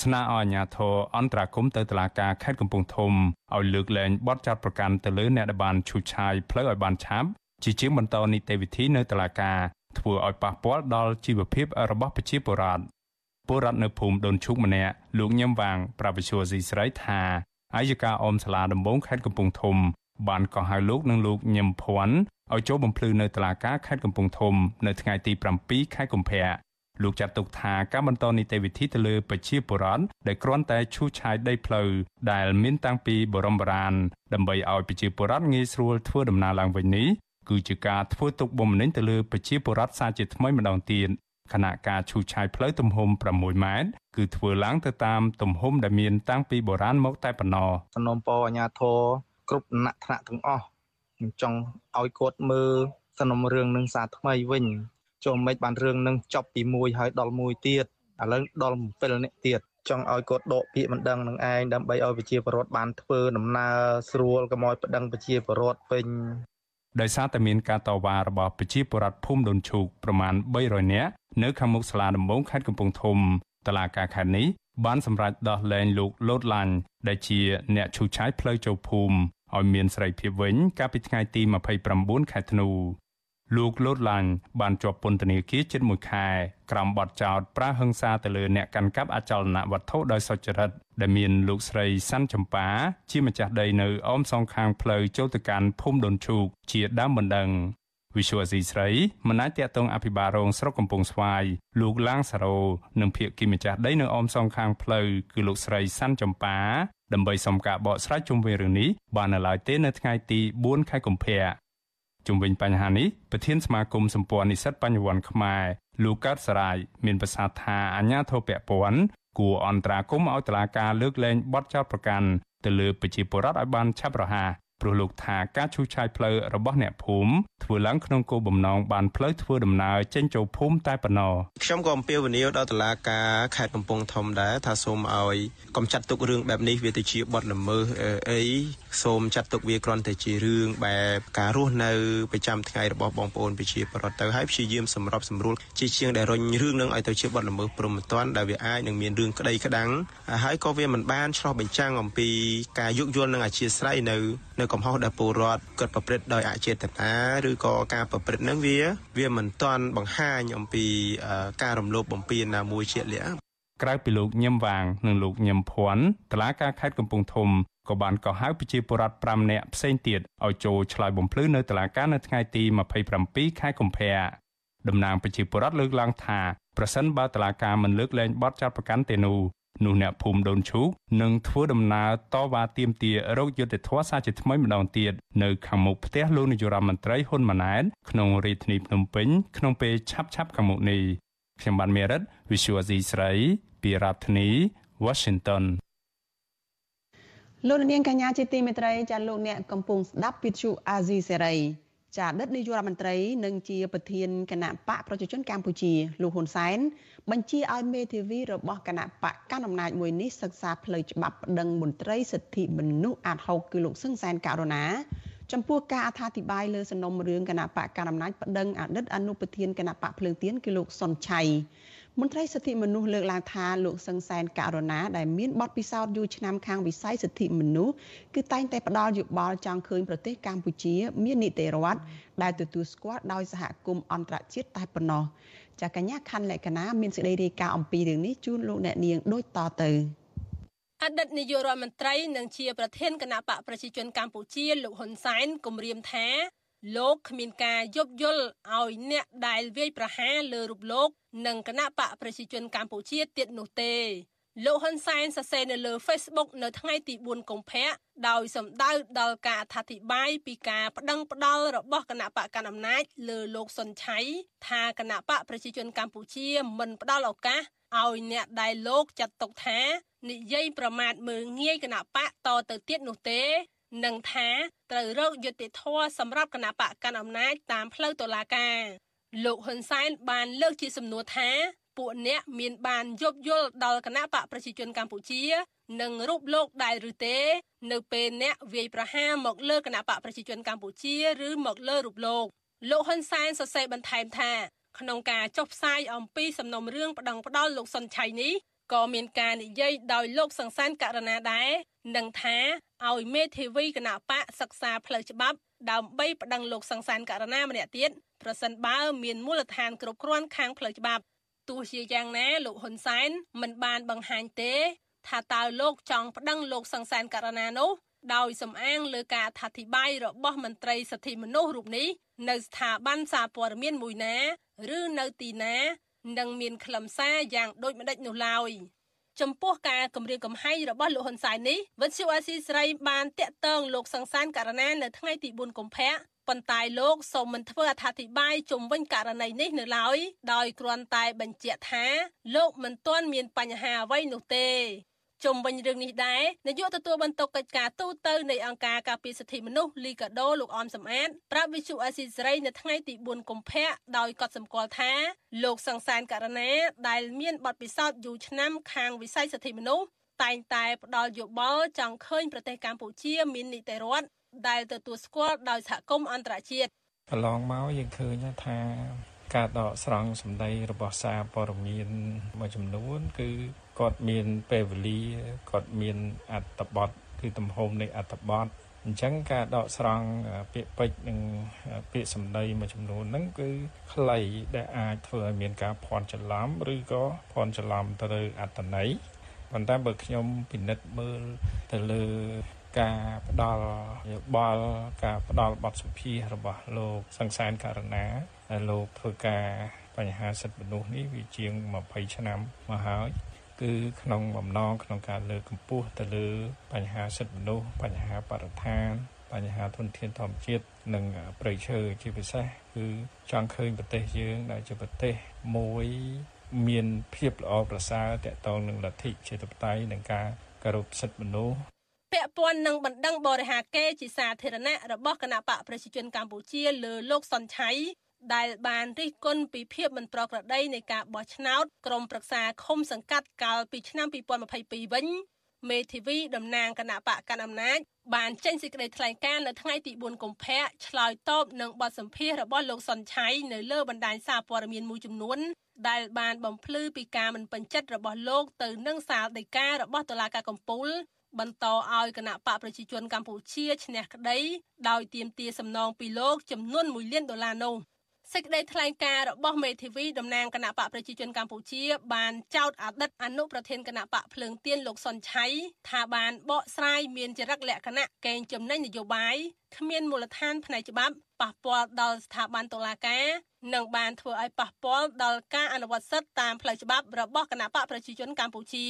ស្នើឲ្យអាជ្ញាធរអន្តរាគមទៅតុលាការខេត្តកំពង់ធំឲ្យលើកលែងបទចោទប្រកាន់ទៅលើអ្នកដែលបានឈូសឆាយផ្លូវឲ្យបានឆាប់ជាជាងបន្តនីតិវិធីនៅតុលាការធ្វើឲ្យប៉ះពាល់ដល់ជីវភាពរបស់ប្រជាពលរដ្ឋពលរដ្ឋនៅភូមិដូនឈូកម្នាក់លោកញឹមវាងប្រាវិសុវស៊ីស្រីថាអាយកាអមសាលាដំបងខេត្តកំពង់ធំ បានកោះហៅលោកនិងលោកញឹមភ័ណ្ឌឲ្យចូលបំភ្លឺនៅតុលាការខេត្តកំពង់ធំ នៅថ្ងៃទី7ខែកុម្ភៈ លោកចាត់ទុកថាការបន្តនីតិវិធីទៅលើប្រជាពលរដ្ឋដែលគ្រាន់តែឈូសឆាយដីផ្លូវដែលមានតាំងពីបរមបុរាណដើម្បីឲ្យប្រជាពលរដ្ឋងាយស្រួលធ្វើដំណើរឡើងវិញនេះគឺជាការធ្វើទុកបុកម្នេញទៅលើប្រជាពលរដ្ឋសាជាថ្មីម្ដងទៀតខណៈការឈូសឆាយផ្លូវទំហំ6ម៉ែត្រគឺធ្វើឡើងទៅតាមទំហំដែលមានតាំងពីបុរាណមកតែប៉ុណ្ណោះសំណុំពរអាញាធរគ្រប់ដំណាក់ថ្នាក់ទាំងអស់ខ្ញុំចង់ឲ្យគាត់មើលសំណុំរឿងនឹងសារថ្មីវិញ ចូលមិនបានរឿងនឹងចប់ពី1ហើយដល់1ទៀតឥឡូវដល់7នាក់ទៀតចង់ឲ្យគាត់ដកពាក្យមិនដឹងនឹងឯងដើម្បីឲ្យប្រជាពលរដ្ឋបានធ្វើដំណើរស្រួលកុំឲ្យប្តឹងប្រជាពលរដ្ឋពេញដោយសារតែមានការតវ៉ារបស់ប្រជាពលរដ្ឋភូមិដូនឈូកប្រមាណ300នាក់នៅខាងមុខសាលាដំបងខេត្តកំពង់ធំតឡាការខេត្តនេះបានសម្រេចដោះលែងលោកលូតឡាញ់ដែលជាអ្នកឈូសឆាយផ្លូវចូលភូមិឲ្យមានសេរីភាពវិញកាលពីថ្ងៃទី29ខែធ្នូ លោកលូតឡាញ់បានជាប់ពន្ធនាគារជិត1ខែក្រោមបទចោទប្រើហិង្សាទៅលើអ្នកកាន់កាប់អចលនវត្ថុដោយសុចរិតដែលមានលោកស្រីសាន់ចម្ប៉ាជាម្ចាស់ដីនៅអមសងខាងផ្លូវចូលទៅកាន់ភូមិដូនឈូកជាដើមបណ្ដឹងវិសុវស៊ីស្រីមិនអាចតតងអភិបាលរងស្រុកកំពង់ស្វាយលោកឡាងសារ៉ូនិងភៀកគីម្ចាស់ដីនៅអមសងខាងផ្លូវគឺលោកស្រីសាន់ចម្ប៉ាដើម្បីសុំការបកស្រាយជុំវិញរឿងនេះបាននៅឡើយទេនៅថ្ងៃទី4ខែកុម្ភៈ ជុំវិញបញ្ហានេះប្រធានសមាគមសម្ព័ន្ធនិស្សិតបញ្ញវន្តខ្មែរលោកកើតសរាយមានប្រសាសន៍ថាអាញាធរពពន់គួរអន្តរាគមឲ្យតឡាការលើកលែងបទចោទប្រកាន់ទៅលើប្រជាពលរដ្ឋឲ្យបានឆាប់រហ័ស ព្រោះលោកថាការឈូសឆាយផ្លូវរបស់អ្នកភូមិធ្វើឡើងក្នុងគោលបំណងបានផ្លូវធ្វើដំណើរចេញចូលភូមិតែប៉ុណ្ណោះខ្ញុំក៏អំពាវនាវដល់តុលាការខេត្តកំពង់ធំដែរថាសូមឲ្យកុំចាត់ទុករឿងបែបនេះវាទៅជាបទល្មើសអីសូមចាត់ទុកវាគ្រាន់តែជារឿងបែបការរស់នៅប្រចាំថ្ងៃរបស់បងប្អូនប្រជាពលរដ្ឋទៅហើយព្យាយាមសម្របសម្រួលជាជាងដែលរុញរឿងនឹងឲ្យទៅជាបទល្មើសព្រមត្តនដែលវាអាចនឹងមានរឿងក្តីក្តាំងហើយក៏វាមិនបានឆ្លោះបញ្ចាំងអំពីការយោគយល់និងអធិស្ឋាននៅនៅកំហុសដែលពលរដ្ឋគាត់ប្រព្រឹត្តដោយអចេតនាឬក៏ការប្រព្រឹត្តនឹងវា វាមិនទាន់បង្ហាញអំពីការរំលោភបំពានណាមួយជាក់លាក់ក្រៅពីលោកញឹមវាងនិងលោកញឹមភ័ណ្ឌតឡាការខេត្តកំពង់ធំក៏បានកោះហៅប្រជាពលរដ្ឋ5នាក់ផ្សេងទៀតឲ្យចូលឆ្លើយបំភ្លឺនៅតុលាការនៅថ្ងៃទី27ខែកុម្ភៈតំណាងប្រជាពលរដ្ឋលើកឡើងថាប្រសិនបើតុលាការមិនលើកលែងបទចោទប្រកាន់ទេនោះ នោះអ្នកភូមិដូនឈូកនឹងធ្វើដំណើរតវ៉ាទាមទាររោគយុត្តិធម៌សាជាថ្មីម្ដងទៀតនៅខាងមុខផ្ទះលោកនាយរដ្ឋមន្ត្រីហ៊ុនម៉ាណែតក្នុងរាជធានីភ្នំពេញក្នុងពេលឆាប់ឆាប់ខាងមុខនេះខ្ញុំបានមេរិត Visual C ស្រីពីរដ្ឋធានី Washington លោកនាងកញ្ញាជាទីមេត្រីចាលោកអ្នកកំពុងស្ដាប់វិទ្យុអាស៊ីសេរី ចាអតីតនាយករដ្ឋមន្ត្រីនិងជាប្រធានគណៈបកប្រជាជនកម្ពុជាលោកហ៊ុនសែនបញ្ជាឲ្យមេធាវីរបស់គណៈបកកណ្ដាលអំណាចមួយនេះសិក្សាផ្លូវច្បាប់ប្តឹងមន្ត្រីសិទ្ធិមនុស្សអាត់ហុកគឺលោកសឹងសែនករណាចំពោះការអត្ថាធិប្បាយលើសំណុំរឿងគណៈបកកណ្ដាលអំណាចប្តឹងអតីតអនុប្រធានគណៈបកភ្លើងទៀនគឺលោកសុនឆៃ មន្ត្រីសិទ្ធិមនុស្សលើកឡើងថាលោកសឹងសែនករណាដែលមានបទពិសោធន៍យូរឆ្នាំខាងវិស័យសិទ្ធិមនុស្សគឺតែងតែផ្ដល់យោបល់ចង់ឃើញប្រទេសកម្ពុជា មាននីតិរដ្ឋដែលទទួលស្គាល់ដោយសហគមន៍អន្តរជាតិតែប៉ុណ្ណោះចាកញ្ញាខណ្ឌលក្ខណាមានសេចក្តីរាយការណ៍អំពីរឿងនេះជូនលោកអ្នកនាងដូចតទៅអតីតនាយករដ្ឋមន្ត្រីនិងជាប្រធានគណៈបកប្រជាជនកម្ពុជាលោកហ៊ុនសែនគម្រាមថា លោកគ្មានការយប់យល់ឲ្យអ្នកដែលវាយប្រហារលើរូបលោក និងគណៈបកប្រជាជនកម្ពុជាទៀតនោះទេលោកហ៊ុនសែនសរសេរនៅលើ Facebook នៅថ្ងៃទី4កុម្ភៈដោយសម្ដៅដល់ការអធិប្បាយពីការប្តឹងផ្តល់របស់គណៈបកកណ្ដាលអំណាចលើលោកសុនឆៃថាគណៈបកប្រជាជនកម្ពុជាមិនផ្ដល់ឱកាសឲ្យអ្នកដែលលោកចាត់ទុកថានិយាយប្រមាថមើងងាយគណៈបកតទៅទៀតនោះទេ និងថាត្រូវរកយុត្តិធម៌សម្រាប់គណៈបកកណ្ដាលអំណាចតាមផ្លូវតុលាការលោកហ៊ុនសែនបានលើកជាសំណួរថាពួកអ្នកមានបានយប់យល់ដល់គណៈបកប្រជាជនកម្ពុជា និងរូបលោកដែលឬទេ នៅពេលអ្នកវាយប្រហារមកលើគណៈបកប្រជាជនកម្ពុជាឬមកលើរូបលោកលោកហ៊ុនសែនសរសេរបន្ថែមថាក្នុងការចុះផ្សាយអំពីសំណុំរឿងប្តឹងផ្តល់លោកសុនឆៃនេះក៏មានការនិយាយដោយលោកសង្សានករណីដែរនឹងថា ឲ្យមេធាវីគណៈបកសិក្សាផ្លូវច្បាប់ដើម្បីប្តឹងលោកសង្សានករណីម្នាក់ទៀតប្រសិនបើមានមូលដ្ឋានគ្រប់គ្រាន់ខាងផ្លូវច្បាប់ទោះជាយ៉ាងណាលោកហ៊ុនសែនមិនបានបង្ហាញទេ ថាតើលោកចង់ប្តឹងលោកសង្សានករណីនោះដោយសំអាងលើការអធិប្បាយរបស់មន្ត្រីសិទ្ធិមនុស្សរូបនេះនៅស្ថាប័នសារព័ត៌មានមួយណា ឬនៅទីណានិងមានខ្លឹមសារយ៉ាងដូចម្ដេចនោះឡើយ ចំពោះការគម្រាមកំហែងរបស់លោកហ៊ុនសែននេះវិទ្យុអាស៊ីសេរីបានតាក់ទងលោកសង្សានករណីនៅថ្ងៃទី4កុម្ភៈប៉ុន្តែលោកសូមមិនធ្វើអត្ថាធិប្បាយជុំវិញករណីនេះនៅឡើយដោយគ្រាន់តែបញ្ជាក់ថាលោកមិនទាន់មានបញ្ហាអ្វីនោះទេ ជុំវិញរឿងនេះដែរនាយកទទួលបន្ទុកកិច្ចការទូតនៃអង្គការការពារសិទ្ធិមនុស្សលីកាដូលោកអមសំអាតប្រាប់វិទ្យុអេស៊ីសរ៉ៃនៅថ្ងៃទី4កុម្ភៈដោយកត់សម្គាល់ថាលោកសង្សានករណីដែលមានបទពិសោធន៍យូរឆ្នាំខាងវិស័យសិទ្ធិមនុស្សតែងតែផ្ដល់យោបល់ចង់ឃើញប្រទេសកម្ពុជាមាននីតិរដ្ឋដែលទទួលស្គាល់ដោយសហគមន៍អន្តរជាតិកន្លងមកយើងឃើញថា ការដកស្រង់សម្ដីរបស់សារព័ត៌មានមួយចំនួន គឺគាត់មានពេលវេលាគាត់មានអត្ថបទគឺទំហំនៃអត្ថបទអញ្ចឹងការដកស្រង់ពាក្យពេចន៍និងពាក្យសម្ដីមួយចំនួនហ្នឹងគឺខ្លីដែលអាចធ្វើឲ្យមានការភ័ន្តច្រឡំឬក៏ភ័ន្តច្រឡំទៅលើអត្ថន័យប៉ុន្តែបើខ្ញុំពិនិត្យមើលទៅលើការផ្ដល់យោបល់ការផ្ដល់បទសម្ភាសរបស់លោកសង្សានករណា ដែលលោកធ្វើការបញ្ហាសិទ្ធិមនុស្សនេះវាជាង20ឆ្នាំមកហើយគឺក្នុងបំណងក្នុងការលើកកម្ពស់ទៅលើបញ្ហាសិទ្ធិមនុស្សបញ្ហាបរិស្ថានបញ្ហាធនធានធម្មជាតិនិងប្រៃឈើជាពិសេសគឺចង់ឃើញប្រទេសយើងដែលជាប្រទេសមួយមានភាពល្អប្រសើរតកតងនឹងលទ្ធិជាតិបតៃនិងការគោរពសិទ្ធិមនុស្សពពាក់ព័ន្ធនឹងបណ្ដឹងបរិហាកេជាសាធារណៈរបស់គណៈបកប្រជាជនកម្ពុជាលើលោកសុនឆៃ ដែលបានរិះគន់ពីភាពមិនប្រក្រតីនៃការបោះឆ្នោតក្រុមប្រឹក្សាឃុំសង្កាត់កាលពីឆ្នាំ2022វិញមេធាវីតំណាងគណៈបកកណ្ដាលអំណាចបានចេញសេចក្តីថ្លែងការណ៍នៅថ្ងៃទី4កុម្ភៈឆ្លើយតបនឹងបទសម្ភាសន៍របស់លោកសុនឆៃនៅលើបណ្ដាញសារព័ត៌មានមួយចំនួនដែលបានបំភ្លឺពីការមិនពេញចិត្តរបស់លោកទៅនឹងសាលដីការបស់តុលាការកំពូលបន្តឲ្យគណៈបកប្រជាជនកម្ពុជាឈ្នះក្តីដោយទាមទារសំណងពីលោកចំនួន1លានដុល្លារនោះ សេចក្តីថ្លែងការណ៍របស់មេធាវីតំណាងគណៈបកប្រជាជនកម្ពុជា បានចោទអតីតអនុប្រធានគណៈបកភ្លើងទៀនលោកសុនឆៃថាបានបកស្រាយមានចរិតលក្ខណៈកេងចំណេញនយោបាយគ្មានមូលដ្ឋានផ្នែកច្បាប់ប៉ះពាល់ដល់ស្ថាប័នតុលាការនិងបានធ្វើឲ្យប៉ះពាល់ដល់ការអនុវត្តសិទ្ធិតាមផ្លូវច្បាប់របស់គណៈបកប្រជាជនកម្ពុជា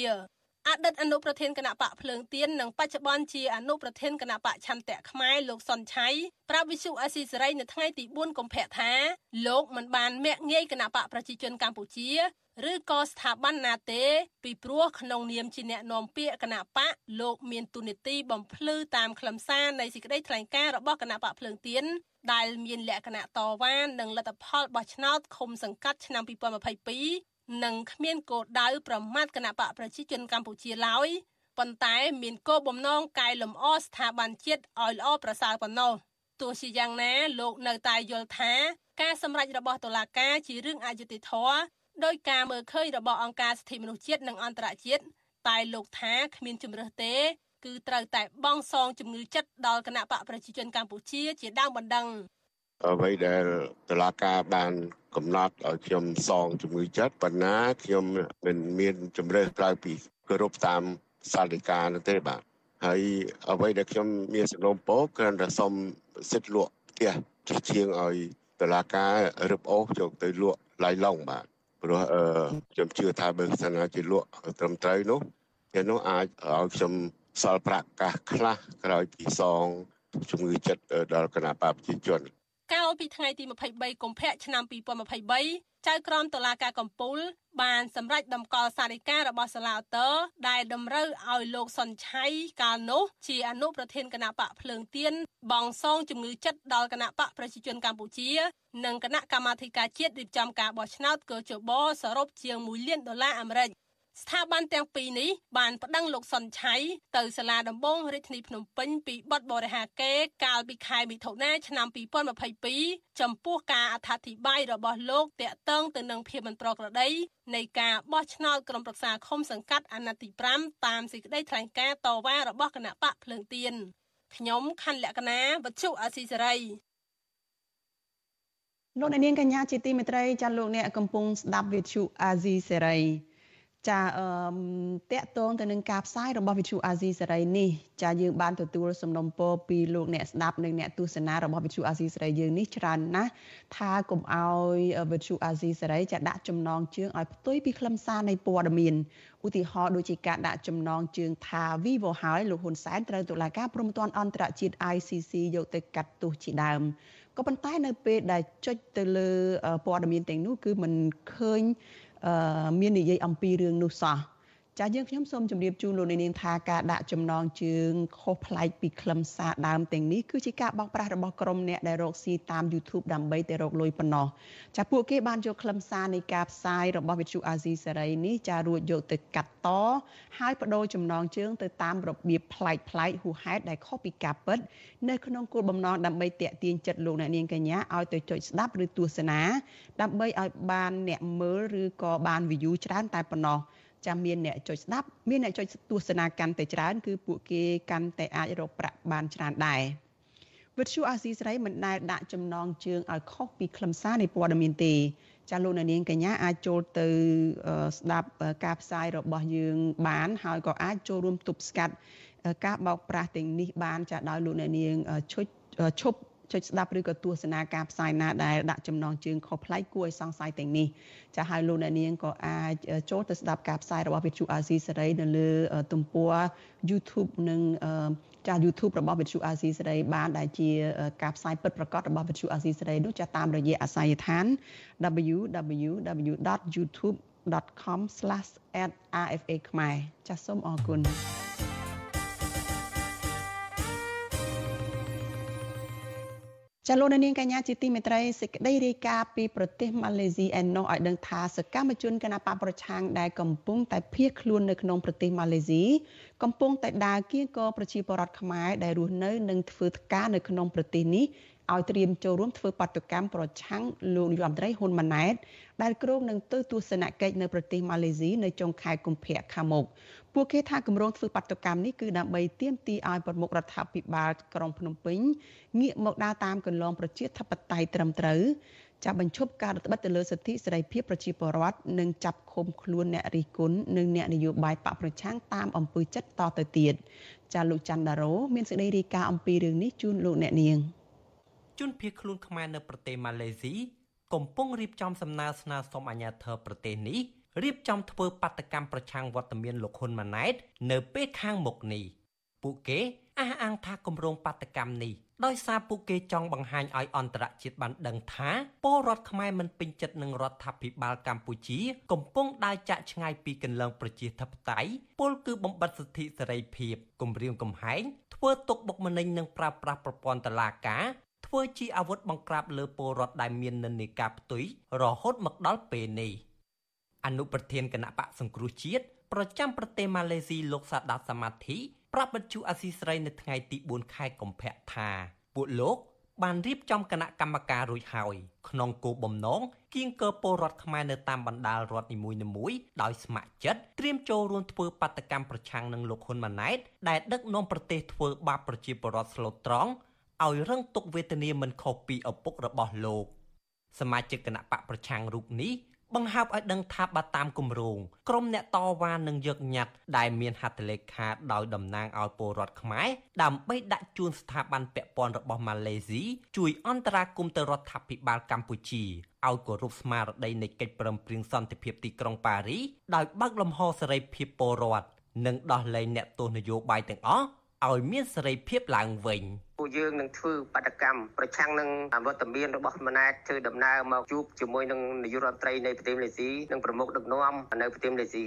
អតីតអនុប្រធានគណៈបកភ្លើងទៀននិងបច្ចុប្បន្នជាអនុប្រធានគណៈបកឆន្ទៈខ្មែរលោកសុនឆៃប្រាប់វិសុអាស៊ីសេរីនៅថ្ងៃទី4កុម្ភៈថាលោកមិនបានមាក់ងាយគណៈបកប្រជាជនកម្ពុជាឬក៏ស្ថាប័នណាទេ ពីព្រោះក្នុងនាមជាអ្នកនាំពាក្យគណៈបកលោកមានទូនីតិបំភ្លឺតាមខ្លឹមសារនៃសេចក្តីថ្លែងការណ៍របស់គណៈបកភ្លើងទៀនដែលមានលក្ខណៈតវ៉ានឹងលទ្ធផលបោះឆ្នោតឃុំសង្កាត់ឆ្នាំ2022 និងគ្មានគោលដៅប្រមាថគណៈបកប្រជាជនកម្ពុជាឡើយប៉ុន្តែមានគោលបំណងកែលម្អស្ថាប័នជាតិឲ្យល្អប្រសើរប៉ុណ្ណោះទោះជាយ៉ាងណាលោកនៅតែយល់ថាការសម្រេចរបស់តុលាការជារឿងអយុត្តិធម៌ដោយការមើលឃើញរបស់អង្គការសិទ្ធិមនុស្សជាតិនិងអន្តរជាតិតែលោកថាគ្មានជំរើសទេ គឺត្រូវតែបង់សងជំងឺចិត្តដល់គណៈបកប្រជាជនកម្ពុជាជាដើមបណ្ដឹង អ្វីដែលតឡាការបានកំណត់ឲ្យខ្ញុំសងជំងឺចិត្តប៉ុន្តែខ្ញុំមិនមានជំរឿសក្រៅពីគោរពតាមសាលដីកានោះទេបាទហើយអ្វីដែលខ្ញុំមានសំណូមពរគ្រាន់តែសុំសិទ្ធិលក់ផ្ទះជាងឲ្យតឡាការរឹបអូសយកទៅលក់ឡៃឡុងបាទព្រោះអឺខ្ញុំជឿថាបើសិនណាជាលក់ត្រឹមត្រូវនោះគេនោះអាចឲ្យខ្ញុំសល់ប្រាក់កាសខ្លះក្រោយពីសងជំងឺចិត្តដល់គណៈបព្វជិជន កាលពីថ្ងៃទី23កុម្ភៈឆ្នាំ2023ចៅក្រមតុលាការកំពូល បានសម្រេចដំកល់សារិការបស់សាឡាអតើដែលតម្រូវឲ្យលោកសុនឆៃកាលនោះជាអនុប្រធានគណៈបកភ្លើងទៀនបងសងជំងឺចិត្តដល់គណៈបកប្រជាជនកម្ពុជា និងគណៈកម្មាធិការជាតិរៀបចំការបោះឆ្នោតកោជបសរុបជាង1លានដុល្លារអាមេរិក ស្ថាប័នទាំងពីរនេះបានប្តឹងលោកសុនឆៃទៅសាលាដំបងរាជធានីភ្នំពេញពីបទបរិហាកេកាលពីខែមិថុនាឆ្នាំ2022ចំពោះការអត្ថាធិប្បាយរបស់លោកតាក់ទងទៅនឹងភាពមិនប្រក្រតីនៃការបោះឆ្នោតក្រុមប្រឹក្សាឃុំសង្កាត់អាណត្តិទី5តាមសេចក្តីថ្លែងការណ៍តវ៉ារបស់គណៈបកភ្លើងទៀនខ្ញុំខណ្ឌលក្ខណាវັດឈុអាស៊ីសេរីលោកអ្នកនាងកញ្ញាជាទីមេត្រីចាលោកអ្នកកំពុងស្ដាប់វិទ្យុអាស៊ីសេរី ចាអឺតកតងទៅនឹងការផ្សាយរបស់វិទ្យុអាស៊ីសេរីនេះចាយើងបានទទួលសំណុំពរពីលោកអ្នកស្ដាប់និងអ្នកទស្សនារបស់វិទ្យុអាស៊ីសេរីយើងនេះច្រើនណាស់ថាកុំឲ្យវិទ្យុអាស៊ីសេរីចាដាក់ចំណងជើងឲ្យផ្ទុយពីខ្លឹមសារនៃព័ត៌មានឧទាហរណ៍ដូចជាការដាក់ចំណងជើងថា Vivo ហើយលោកហ៊ុនសែនត្រូវតុលាការព្រហ្មទណ្ឌអន្តរជាតិ ICC យកទៅកាត់ទោសជាដើមក៏ប៉ុន្តែនៅពេលដែលចុចទៅលើព័ត៌មានទាំងនោះគឺมันឃើញ មាននិយាយអំពីរឿងនោះសោះ ចាយើងខ្ញុំសូមជម្រាបជូនលោកនាងថាការដាក់ចំណងជើងខុសប្លែកពីខ្លឹមសារដើមទាំងនេះគឺជាការបោកប្រាស់របស់ក្រុមអ្នកដែលរកស៊ីតាម YouTube ដើម្បីទៅរកលុយប៉ុណ្ណោះចាពួកគេបានយកខ្លឹមសារនៃការផ្សាយរបស់វិទ្យុអាស៊ីសេរីនេះចារួចយកទៅកាត់តហើយបដូរចំណងជើងទៅតាមរបៀបប្លែកប្លែកហួសហេតុដែលខុសពីការពិតនៅក្នុងគោលបំណងដើម្បីតាក់ទាញចិត្តលោកអ្នកនាងកញ្ញាឲ្យទៅចុចស្ដាប់ឬទស្សនាដើម្បីឲ្យបានអ្នកមើលឬក៏បាន view ច្រើនតែប៉ុណ្ណោះ ចាំមានអ្នកចុចស្ដាប់មានអ្នកចុចទស្សនាកាន់តែច្រើន គឺពួកគេកាន់តែអាចរកប្រាក់បានច្រើនដែរវិទ្យុអាស៊ីសេរីមិនដែលដាក់ចំណងជើងឲ្យខុសពីខ្លឹមសារនៃព័ត៌មានទេចាលោកនាងកញ្ញាអាចចូលទៅស្ដាប់ការផ្សាយរបស់យើង បានហើយក៏អាចចូលរួមទប់ស្កាត់ការបោកប្រាស់ទាំងនេះបាន ចាដោយលោកនាងឈុចឈប់ ចុចស្ដាប់ឬក៏ទស្សនាការផ្សាយណាដែលដាក់ចំណងជើងខុសប្លែកគួរឲ្យសង្ស័យទាំងនេះចាហើយលោកអ្នកនាងក៏អាចចូលទៅស្ដាប់ការផ្សាយរបស់វិទ្យុអាស៊ីសេរីនៅលើទំព័រ YouTube និងចា YouTube របស់វិទ្យុអាស៊ីសេរីបានដែលជាការផ្សាយពិតប្រាកដរបស់វិទ្យុអាស៊ីសេរីនោះចាតាមរយៈអាស័យដ្ឋាន www.youtube.com/rfa ខ្មែរចាសសូមអរគុណ ចាលោកនាងកញ្ញាជាទីមេត្រីសេចក្តីរាយការណ៍ពីប្រទេសម៉ាឡេស៊ីឯណោះឲ្យដឹងថាសកម្មជនគណបកប្រឆាំងដែលកំពុងតែភៀសខ្លួននៅក្នុងប្រទេសម៉ាឡេស៊ីកំពុងតែដើរគៀងគរប្រជាពលរដ្ឋខ្មែរដែលរស់នៅនិងធ្វើការនៅក្នុងប្រទេសនេះ ឲ្យត្រៀមចូលរួមធ្វើបាតុកម្មប្រឆាំងលោកនាយរដ្ឋមន្ត្រីហ៊ុនម៉ាណែតដែលគ្រោងនឹងទៅទស្សនកិច្ចនៅប្រទេសម៉ាឡេស៊ីនៅចុងខែកុម្ភៈខាងមុខពួកគេថាគម្រោងធ្វើបាតុកម្មនេះគឺដើម្បីទាមទារឲ្យប្រមុខរដ្ឋាភិបាលក្រុងភ្នំពេញងាកមកដើរតាមកន្លងប្រជាធិបតេយ្យត្រឹមត្រូវចាប់បញ្ឈប់ការរដ្ឋបិទទៅលើសិទ្ធិសេរីភាពប្រជាពលរដ្ឋនិងចាប់ឃុំខ្លួនអ្នករិះគន់និងអ្នកនយោបាយបកប្រឆាំងតាមអំពើចិត្តតទៅទៀតចាលោកច័ន្ទដារ៉ូមានសេចក្តីរាយការណ៍អំពីរឿងនេះជូនលោកអ្នកនាង ជនភៀសខ្លួនខ្មែរនៅប្រទេសម៉ាឡេស៊ីកំពុងរៀបចំសំណើស្នើសុំអាជ្ញាធរប្រទេសនេះរៀបចំធ្វើបាតកម្មប្រឆាំងវត្តមានលោកហ៊ុនម៉ាណែត នៅពេលខាងមុខនេះពួកគេអះអាងថាគម្រោងបាតកម្មនេះដោយសារពួកគេចង់បង្ហាញឲ្យអន្តរជាតិបានដឹងថាពលរដ្ឋខ្មែរមិនពេញចិត្តនឹងរដ្ឋាភិបាលកម្ពុជា កំពុងដើរចាក់ឆ្ងាយពីគន្លងប្រជាធិបតេយ្យពលគឺបំបិទសិទ្ធិសេរីភាពគម្រាមកំហែងធ្វើទុកបុកម្នេញនិងប្រើប្រាស់ប្រព័ន្ធតុលាការ ធ្វើជាអាវុធបង្ក្រាបលើពលរដ្ឋដែលមាននិន្នាការផ្ទុយរហូតមកដល់ពេលនេះអនុប្រធានគណៈបកសង្គ្រោះជាតិប្រចាំប្រទេសម៉ាឡេស៊ីលោកសាដាតសមាធិប្រាប់បទជអាស៊ីស្រីនៅថ្ងៃទី4ខែកុម្ភៈថាពួកលោកបានរៀបចំគណៈកម្មការរួចហើយក្នុងគោលបំណងគៀងកើពលរដ្ឋខ្មែរនៅតាមបណ្ដាលរដ្ឋនីមួយៗដោយស្ម័គ្រចិត្តត្រៀមចូលរួមធ្វើបាតកម្មប្រឆាំងនឹងលោកហ៊ុនម៉ាណែតដែលដឹកនាំប្រទេសធ្វើបាបប្រជាពលរដ្ឋស្លូតត្រង់ ឲ្យរងទុក្ខវេទនាមិនខុសពីឪពុករបស់លោក សមាជិកគណៈបកប្រឆាំងរូបនេះបង្ហើបឲ្យដឹងថាបើតាមគម្រោងក្រុមអ្នកតវ៉ានឹងយកញត្តិដែលមានហត្ថលេខាដោយតំណាងឲ្យពលរដ្ឋខ្មែរដើម្បីដាក់ជូនស្ថាប័នពាក់ព័ន្ធរបស់ម៉ាឡេស៊ីជួយអន្តរាគមន៍ទៅរដ្ឋាភិបាលកម្ពុជាឲ្យគោរពស្មារតីនៃកិច្ចព្រមព្រៀងសន្តិភាពទីក្រុងប៉ារីដោយបើកលំហសេរីភាពពលរដ្ឋនិងដោះលែងអ្នកទោសនយោបាយទាំងអស់ឲ្យមានសេរីភាពឡើងវិញ។ ពួកយើងនឹងធ្វើបដកម្មប្រឆាំងនឹងវត្តមានរបស់ម៉ាណែតធ្វើដំណើរមកជួបជាមួយនឹងនាយករដ្ឋមន្ត្រីនៃប្រទេសម៉ាឡេស៊ីនិងប្រមុខដឹកនាំនៅប្រទេសម៉ាឡេស៊ី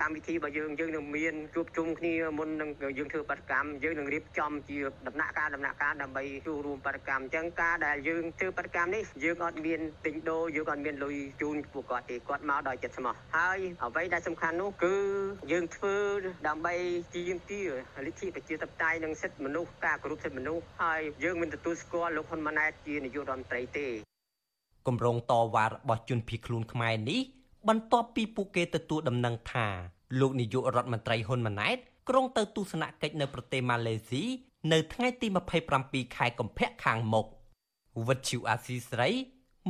កម្មវិធីរបស់យើងយើងនឹងមានជួបជុំគ្នាមុននឹងយើងធ្វើបដកម្មយើងនឹងរៀបចំជាដំណាក់កាលដំណាក់កាលដើម្បីចូលរួមបដកម្មអញ្ចឹងការដែលយើងធ្វើបដកម្មនេះយើងអត់មានទិញដូរយើងអត់មានលុយជូនពួកគាត់ទេគាត់មកដោយចិត្តស្មោះហើយអ្វីដែលសំខាន់នោះគឺយើងធ្វើដើម្បីទាមទារលទ្ធិប្រជាធិបតេយ្យនិងសិទ្ធិមនុស្សការគោរពសិទ្ធិមនុស្សហើយយើងមិនទទួលស្គាល់លោកហ៊ុនម៉ាណែតជានាយករដ្ឋមន្ត្រីទេគម្រោងតវ៉ារបស់ជនភៀសខ្លួនខ្មែរនេះបន្ទាប់ពីពួកគេទទួលដំណឹងថាលោកនាយករដ្ឋមន្ត្រីហ៊ុនម៉ាណែតក្រុងទៅទស្សនកិច្ចនៅប្រទេសម៉ាឡេស៊ីនៅថ្ងៃទី27ខែកុម្ភៈខាងមុខវិទ្យុអាស៊ីស្រី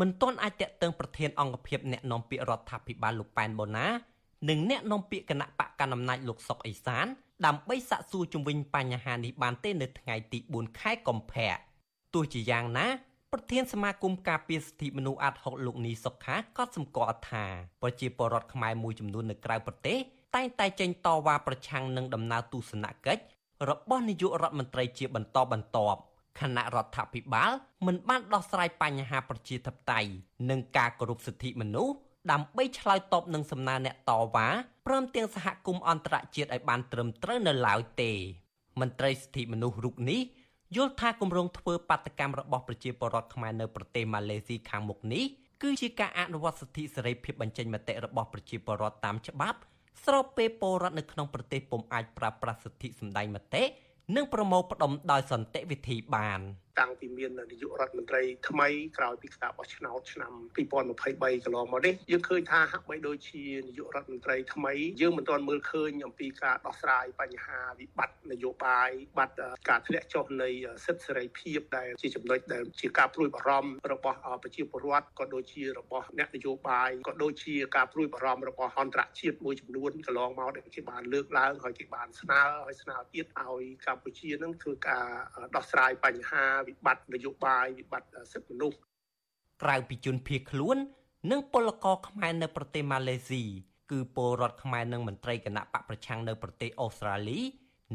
មិនទាន់អាចតេតឹងប្រធានអង្គភិបអ្នកនាំពាក្យរដ្ឋាភិបាលលោកប៉ែនបូណា និងអ្នកនាំពាក្យគណៈបកកណ្ដាលអំណាចលោកសុកអេសាន ដើម្បីសាកសួរជំវិញបញ្ហានេះបានទេនៅថ្ងៃទី4ខែកុម្ភៈទោះជាយ៉ាងណាប្រធានសមាគមការពារសិទ្ធិមនុស្សអាត់ហុកលោកនីសុខាក៏សម្គាល់ថាប្រជាពលរដ្ឋខ្មែរមួយចំនួននៅក្រៅប្រទេសតែងតែចេញតវ៉ាប្រឆាំងនឹងដំណើរទស្សនកិច្ចរបស់នាយករដ្ឋមន្ត្រីជាបន្តបន្ទាប់គណៈរដ្ឋាភិបាលមិនបានដោះស្រាយបញ្ហាប្រជាធិបតេយ្យនិងការគោរពសិទ្ធិមនុស្ស ដើម្បីឆ្លើយតបនឹងសំណើអ្នកតវ៉ាព្រមទាំងសហគមន៍អន្តរជាតិឲ្យបានត្រឹមត្រូវនៅឡើយទេមន្ត្រីសិទ្ធិមនុស្សរូបនេះយល់ថាគម្រោងធ្វើបាតកម្មរបស់ប្រជាពលរដ្ឋខ្មែរនៅប្រទេសម៉ាឡេស៊ីខាងមុខនេះគឺជាការអនុវត្តសិទ្ធិសេរីភាពបញ្ចេញមតិរបស់ប្រជាពលរដ្ឋតាមច្បាប់ ស្របពេលពលរដ្ឋនៅក្នុងប្រទេសពុំអាចប្រើប្រាស់សិទ្ធិសម្ដែងមតិនិងប្រមូលផ្ដុំដោយសន្តិវិធីបាន។ តាំងពីមាននាយករដ្ឋមន្ត្រីថ្មីក្រោយពីការបោះឆ្នោតឆ្នាំ2023កន្លងមកនេះយើងឃើញថាហាក់បីដូចជានាយករដ្ឋមន្ត្រីថ្មីយើងមិនទាន់មើលឃើញអំពីការដោះស្រាយបញ្ហាវិបត្តិនយោបាយបាត់ការធ្លាក់ចុះនៃសិទ្ធិសេរីភាពដែលជាចំណុចដែលជាការព្រួយបារម្ភរបស់ប្រជាពលរដ្ឋក៏ដូចជារបស់អ្នកនយោបាយក៏ដូចជាការព្រួយបារម្ភរបស់អន្តរជាតិមួយចំនួនកន្លងមកដែលគេបានលើកឡើងហើយគេបានស្នើឲ្យស្នើទៀតឲ្យកម្ពុជានឹងធ្វើការដោះស្រាយបញ្ហាវិបត្តិនយោបាយវិបត្តិសិទ្ធិមនុស្សក្រៅពីជនភៀសខ្លួន និងពលករខ្មែរនៅប្រទេសម៉ាឡេស៊ីគឺពលរដ្ឋខ្មែរនិងមន្ត្រីគណៈបកប្រឆាំងនៅប្រទេសអូស្ត្រាលី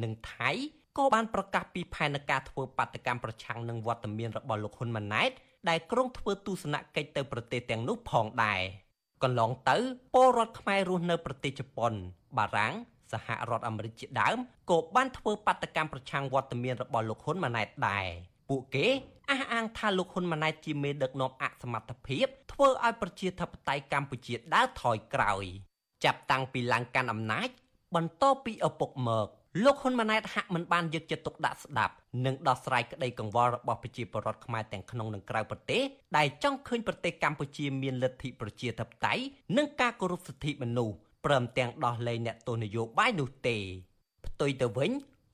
និងថៃក៏បានប្រកាសពីផែនការធ្វើបាតកម្មប្រឆាំងនឹងវត្តមានរបស់លោកហ៊ុនម៉ាណែតដែលក្រុងធ្វើទស្សនកិច្ចទៅប្រទេសទាំងនោះផងដែរកន្លងទៅពលរដ្ឋខ្មែររស់នៅប្រទេសជប៉ុន បារាំងសហរដ្ឋអាមេរិកជាដើមក៏បានធ្វើបាតកម្មប្រឆាំងវត្តមានរបស់លោកហ៊ុនម៉ាណែតដែរ ពួកគេអះអាងថាលោកហ៊ុនម៉ាណែតជាមេដឹកនាំអសមត្ថភាពធ្វើឲ្យប្រជាធិបតេយ្យកម្ពុជាដើរថយក្រោយ ចាប់តាំងពីឡើងកាន់អំណាច បន្តពីឪពុកមកលោកហ៊ុនម៉ាណែតហាក់មិនបានយកចិត្តទុកដាក់ស្ដាប់និងដោះស្រាយក្តីកង្វល់របស់ប្រជាពលរដ្ឋខ្មែរទាំងក្នុងនិងក្រៅប្រទេសដែលចង់ឃើញប្រទេសកម្ពុជាមានលទ្ធិប្រជាធិបតេយ្យនិងការគោរពសិទ្ធិមនុស្សព្រមទាំងដោះលែងអ្នកទោសនយោបាយនោះទេផ្ទុយទៅវិញ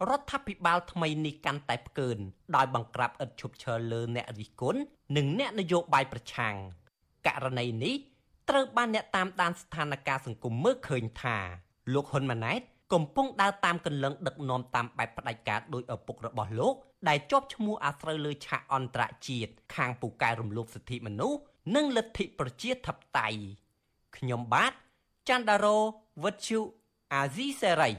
រដ្ឋាភិបាលថ្មីនេះកាន់តែផ្កើនដោយបង្ក្រាបឥតឈប់ឈរលើអ្នករិះគន់និងអ្នកនយោបាយប្រឆាំងករណីនេះត្រូវបានអ្នកតាមដានស្ថានភាពសង្គមមើលឃើញថាលោកហ៊ុនម៉ាណែតកំពុងដើរតាមកន្លងដឹកនាំតាមបែបផ្ដាច់ការដោយឪពុករបស់លោកដែលជាប់ឈ្មោះអាស្រូវលើឆាកអន្តរជាតិខាងពូកែរំលោភសិទ្ធិមនុស្សនិងលទ្ធិប្រជាធិបតេយ្យខ្ញុំបាទច័ន្ទដារោវុទ្ធុអាស៊ីសេរី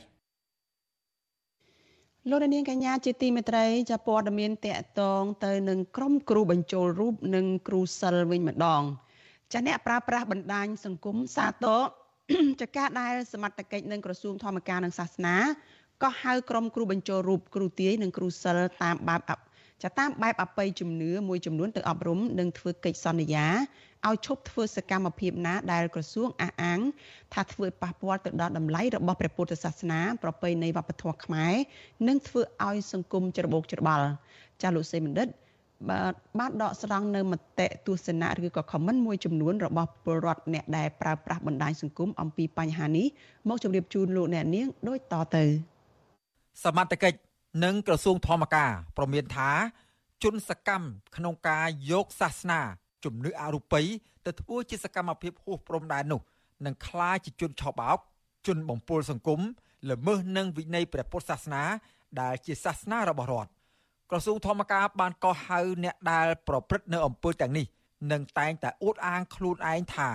លោកនាងកញ្ញាជាទីមេត្រីចាព័ត៌មានតកតងទៅនឹងក្រុមគ្រូបញ្ចូលរូបនិងគ្រូសិលវិញម្ដងចាអ្នកប្រើប្រាស់បណ្ដាញសង្គមសាទរចការដែលសមត្ថកិច្ចនិងក្រសួងធម្មការនិងសាសនាក៏ហៅក្រុមគ្រូបញ្ចូលរូបគ្រូទាយនិងគ្រូសិលតាមបែបចាតាមបែបអបិយជំនឿមួយចំនួនទៅអប់រំនិងធ្វើកិច្ចសន្យា ឲ្យឈប់ធ្វើសកម្មភាពណាដែលក្រសួងអះអាងថាធ្វើឲ្យប៉ះពាល់ទៅដល់តម្លៃរបស់ព្រះពុទ្ធសាសនា ប្រពៃណីវប្បធម៌ខ្មែរនិងធ្វើឲ្យសង្គមច្របូកច្របល់ចាលោកសេបណ្ឌិតបាទបានដកស្រង់នៅមតិទស្សនៈឬក៏ comment មួយចំនួនរបស់ពលរដ្ឋអ្នកដែលប្រើប្រាស់បណ្ដាញសង្គមអំពីបញ្ហានេះមកជម្រាបជូនលោកអ្នកនាងដូចតទៅសមត្ថកិច្ចនិងក្រសួងធម្មការ ប្រមានថា ជនសកម្មក្នុងការយកសាសនា ជំនឿអរូបីទៅធ្វើជាសកម្មភាពហួសព្រំដែននោះនឹងក្លាយជាជនឆោបោក ជនបំពុលសង្គមល្មើសនឹងវិន័យព្រះពុទ្ធសាសនា ដែលជាសាសនារបស់រដ្ឋក្រសួងធម្មការបានកោះហៅអ្នកដែលប្រព្រឹត្តនៅអំពើទាំងនេះនឹងតែងតែអួតអាងខ្លួនឯងថា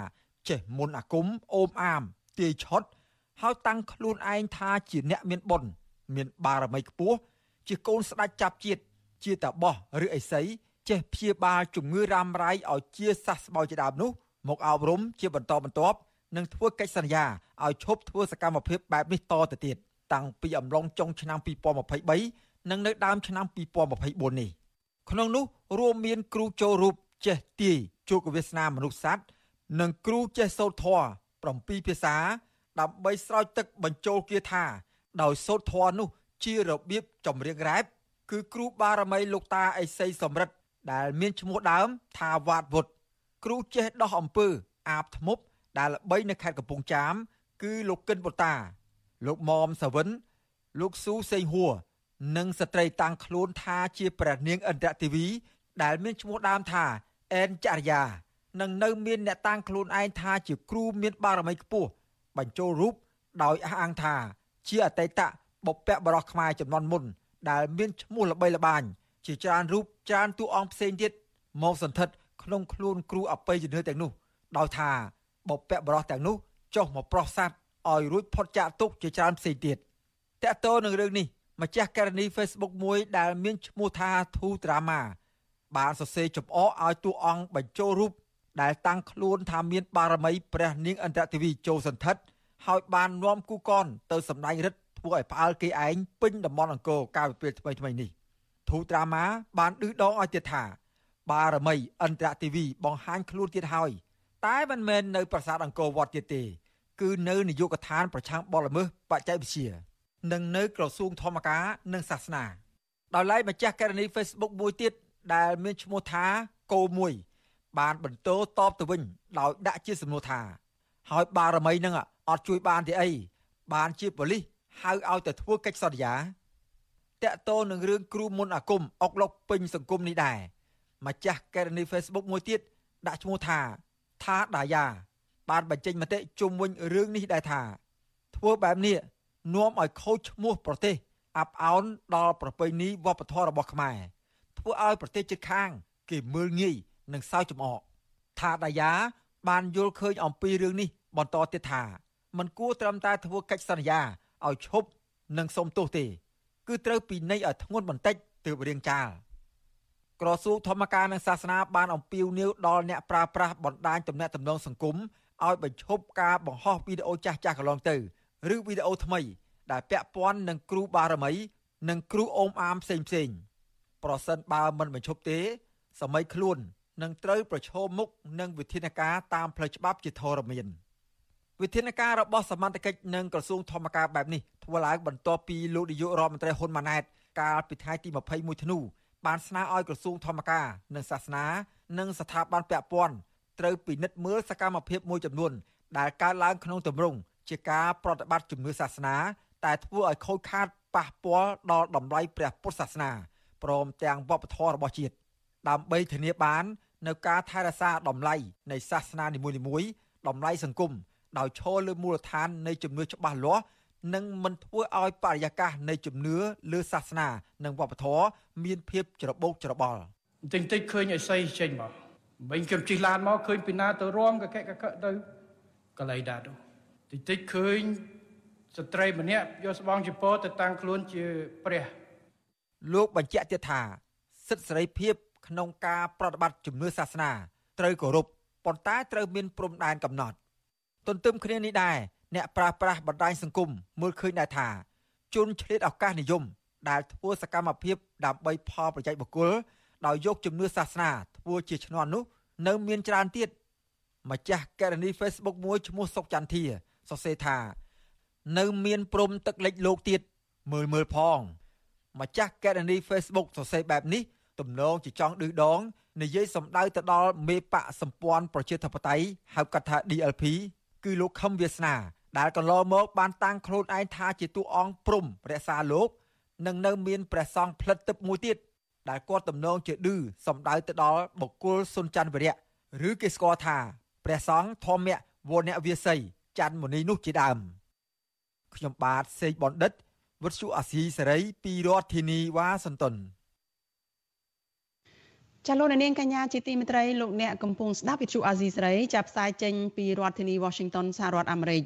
ចេះមុនអាគមអូមអាមទាយឆុតហើយតាំងខ្លួនឯងថាជាអ្នកមានបុណ្យមានបារមីខ្ពស់ជាកូនស្ដេចចាប់ជាតិជាតាបោះឬអីសី ចេះព្យាបាលជំងឺរ៉ាំរ៉ៃឲ្យជាសះស្បើយជាដើមនោះមកអប់រំជាបន្តបន្ទាប់និងធ្វើកិច្ចសន្យាឲ្យឈប់ធ្វើសកម្មភាពបែបនេះតទៅទៀតតាំងពីអំឡុងចុងឆ្នាំ2023និងនៅដើមឆ្នាំ2024នេះក្នុងនោះរួមមានគ្រូចូលរូបចេះទាយជោគវាសនាមនុស្សសត្វនិងគ្រូចេះសូត្រធម៌7ភាសាដើម្បីស្រោចទឹកបញ្ចូលគាថា ដោយសូត្រធម៌នោះជារបៀបចម្រៀងរ៉ែបគឺគ្រូបារមីលោកតាអេសីសំរិទ្ធ ដែលមានឈ្មោះដើមថាវ៉ាតវុតគ្រូចេះដោះអំពើ អាបធ្មប់ដែលល្បីនៅខេត្តកំពង់ចាម គឺលោកគិនបុតា លោកមុំសាវិន លោកស៊ូសេងហួរនិងស្ត្រីតាំងខ្លួនថាជាព្រះនាងឥន្ទ្រទេវីដែលមានឈ្មោះដើមថាអែនចរិយានិងនៅមានអ្នកតាំងខ្លួនឯងថាជាគ្រូមានបារមីខ្ពស់បញ្ចូលរូបដោយអះអាងថា ជាអតីតបុព្វបុរសខ្មែរចំនួនមុន ដែលមានឈ្មោះល្បីល្បាញ ជាច្រើនរូបច្រើនតួអង្គផ្សេងទៀតមកសន្ធិដ្ឋក្នុងខ្លួនគ្រូអបិយជំនឿទាំងនោះដោយថាបុព្វបុរសទាំងនោះចុះមកប្រោះសัตว์ឲ្យរួចផុតចាកទុកជាច្រើនផ្សេងទៀតតកតទៅនឹងរឿងនេះម្ចាស់ករណី Facebook មួយដែលមានឈ្មោះថា Thu Drama បានសរសេរចំអកឲ្យតួអង្គបញ្ចូលរូបដែលតាំងខ្លួនថាមានបារមីព្រះនាងអន្តរទេវីចូលសន្ធិដ្ឋហើយបាននាំគូកនទៅសម្ដែងរិទ្ធធ្វើឲ្យផ្អើលគេឯងពេញតំបន់អង្គរកាលពីពេលថ្មីថ្មីនេះ ធូត្រាម៉ាបានឌឺដងឲ្យទៀតថា បារមីអន្តរទេវីបង្ហាញខ្លួនទៀតហើយតែមិនមែននៅប្រាសាទអង្គរវត្តទៀតទេ គឺនៅនាយកដ្ឋានប្រឆាំងបលល្មើសបច្ចេកវិទ្យានិងនៅក្រសួងធម្មការនិងសាសនាដោយឡែកម្ចាស់ករណី Facebook មួយទៀតដែលមានឈ្មោះថាកោមួយ បានបន្តតបទៅវិញដោយដាក់ជាសំណួរថា ហើយបារមីនឹងអត់ជួយបានទេអីបានជាប៉ូលីសហៅឲ្យទៅធ្វើកិច្ចសន្យា តកតោនឹងរឿងគ្រូមុនអាគមអុកលុកពេញសង្គមនេះដែរម្ចាស់ករណី Facebook មួយទៀតដាក់ឈ្មោះថាថាដាយ៉ាបានបញ្ចេញមតិជុំវិញរឿងនេះដែរថា ធ្វើបែបនេះនាំឲ្យខូចឈ្មោះប្រទេសអាប់អោនដល់ប្រពៃណីវប្បធម៌របស់ខ្មែរធ្វើឲ្យប្រទេសជិតខាង គេមើលងាយនិងសើចចំអកថាដាយ៉ាបានយល់ឃើញអំពីរឿងនេះបន្តទៀតថាมันគួរត្រឹមតែធ្វើកិច្ចសន្យាឲ្យឈប់និងសុំទោសទេ គឺត្រូវពិន័យឲ្យធ្ងន់បន្តិចទើបរៀងចាលក្រសួងធម្មការនិងសាសនាបានអំពាវនាវដល់អ្នកប្រើប្រាស់បណ្ដាញទំនាក់ទំនងសង្គមឲ្យបញ្ឈប់ការបង្ហោះវីដេអូចាស់ចាស់កន្លងទៅឬវីដេអូថ្មី ដែលពាក់ព័ន្ធនឹងគ្រូបារមី និងគ្រូអូមអាមផ្សេងផ្សេងប្រសិនបើមិនបញ្ឈប់ទេ សម័យខ្លួននឹងត្រូវប្រឈមមុខនឹងវិធានការតាមផ្លូវច្បាប់ជាធរមានវិធានការរបស់សមត្ថកិច្ចនិងក្រសួងធម្មការបែបនេះ ធ្វើឡើងបន្ទាប់ពីលោកនាយករដ្ឋមន្ត្រីហ៊ុនម៉ាណែតកាលពីថ្ងៃទី21ធ្នូបានស្នើឲ្យក្រសួងធម្មការនិងសាសនា និងស្ថាប័នពាក់ព័ន្ធត្រូវពិនិត្យមើលសកម្មភាពមួយចំនួន ដែលកើតឡើងក្នុងទម្រង់ជាការប្រតិបត្តិជំនឿសាសនា តែធ្វើឲ្យខូចខាតប៉ះពាល់ដល់តម្លៃព្រះពុទ្ធសាសនាព្រមទាំងវប្បធម៌របស់ជាតិដើម្បីធានាបាននៅការថែរក្សាតម្លៃនៃសាសនានីមួយៗតម្លៃសង្គមដោយឈរលើមូលដ្ឋាននៃជំនឿច្បាស់លាស់ និងមិនធ្វើឲ្យបរិយាកាសនៃជំនឿលើសាសនា និងវប្បធម៌មានភាពច្របូកច្របល់បន្តិចតិចឃើញអីសីចេញមកវិញខ្ញុំជិះឡានមកឃើញពីណាទៅរំកកកកទៅកន្លែងដែរទៅតិចតិចឃើញស្ត្រីម្នាក់យកស្បង់ជាពោទៅតាំងខ្លួនជាព្រះលោកបញ្ជាក់ទៀតថាសិទ្ធិសេរីភាពក្នុងការប្រតិបត្តិជំនឿសាសនា ត្រូវគោរពប៉ុន្តែត្រូវមានព្រំដែនកំណត់ ទន្ទឹមគ្នានេះដែរ អ្នកប្រាស្រ័យបណ្ដាញសង្គមមើលឃើញដែរថាជនឆ្លៀតឱកាសនិយម ដែលធ្វើសកម្មភាពដើម្បីផលប្រយោជន៍បុគ្គលដោយយកជំនឿសាសនាធ្វើជាឈ្នន់នោះ នៅមានច្រើនទៀតម្ចាស់ករណី Facebook មួយឈ្មោះសុកចន្ទធាសរសេរថា នៅមានព្រំទឹកលិចលោកទៀតមើលមើលផង ម្ចាស់ករណី Facebook សរសេរបែបនេះទំនងជាចង់ឌឺដងនិយាយសម្ដៅទៅដល់មេបកសម្ព័ន្ធប្រជាធិបតេយ្យហៅកាត់ថា DLP គឺលោកខឹមវាសនា ដែលកន្លងមកបានតាំងខ្លួនឯងថាជាតួអង្គព្រំរក្សាលោកនិងនៅមានព្រះសង្ឃផ្លិតទឹកមួយទៀតដែលគាត់ទំនងជាឌឺសំដៅទៅដល់បុគ្គលសុនច័ន្ទវិរៈឬគេស្គាល់ថាព្រះសង្ឃធម្មវរណវាសីច័ន្ទមុនីនោះជាដើមខ្ញុំបាទសេកបណ្ឌិតវុទ្ធុអាស៊ីសេរីពីរដ្ឋធានីវ៉ាស៊ីនតោនចាលោកនាងកញ្ញាជាទីមេត្រីលោកអ្នកកំពុងស្ដាប់វិទ្យុអាស៊ីសេរីចាប់ផ្សាយចេញពីរដ្ឋធានី Washington សហរដ្ឋអាមេរិក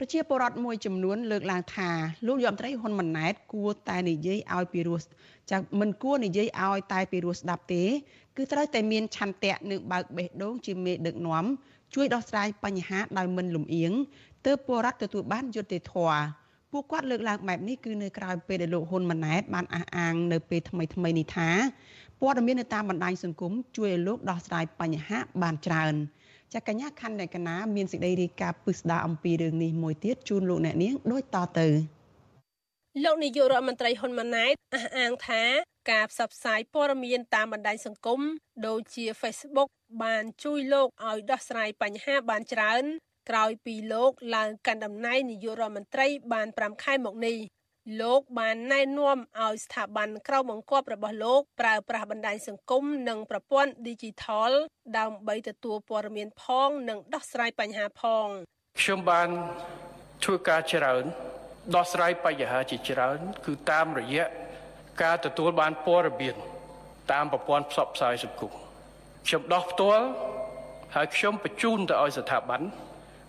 ប្រជាពលរដ្ឋមួយចំនួនលើកឡើងថាលោកយមត្រីហ៊ុនម៉ាណែតគួរតែនិយាយឲ្យពីរោះចាមិនគួរនិយាយឲ្យតែពីរោះស្ដាប់ទេ គឺត្រូវតែមានឆន្ទៈនិងបើកបេះដូងជាមេដឹកនាំជួយដោះស្រាយបញ្ហាដោយមិនលំអៀងទើបពលរដ្ឋទទួលបានយុត្តិធម៌ពួកគាត់លើកឡើងបែបនេះគឺនៅក្រៅពេលដែលលោកហ៊ុនម៉ាណែតបានអះអាងនៅពេលថ្មីថ្មីនេះថាព័ត៌មាននៅតាមបណ្ដាញសង្គមជួយឲ្យលោកដោះស្រាយបញ្ហាបានច្រើន ចាកញ្ញាខណ្ឌកណាមានសេចក្តីរាយការណ៍ពិស្ដារអំពីរឿងនេះមួយទៀតជូនលោកអ្នកនាងដូចតទៅលោកនាយករដ្ឋមន្ត្រីហ៊ុនម៉ាណែតអះអាងថាការផ្សព្វផ្សាយព័ត៌មានតាមបណ្ដាញសង្គមដូចជា Facebook បានជួយលោកឲ្យដោះស្រាយបញ្ហាបានច្រើន ក្រោយពីលោកឡើងកាន់តំណែងនាយករដ្ឋមន្ត្រីបាន5ខែមកនេះ លោកបានណែនាំឲ្យស្ថាប័នក្រៅបង្គាប់របស់លោកប្រើប្រាស់បណ្ដាញសង្គមនិងប្រព័ន្ធ Digital ដើម្បីទទួលព័ត៌មានផង និងដោះស្រាយបញ្ហាផងខ្ញុំបានធ្វើការច្រើនដោះស្រាយបញ្ហាជាច្រើន គឺតាមរយៈការទទួលបានព័ត៌មានតាមប្រព័ន្ធផ្សព្វផ្សាយសង្គមខ្ញុំដោះផ្ទាល់ហើយខ្ញុំបញ្ជូនទៅឲ្យស្ថាប័ន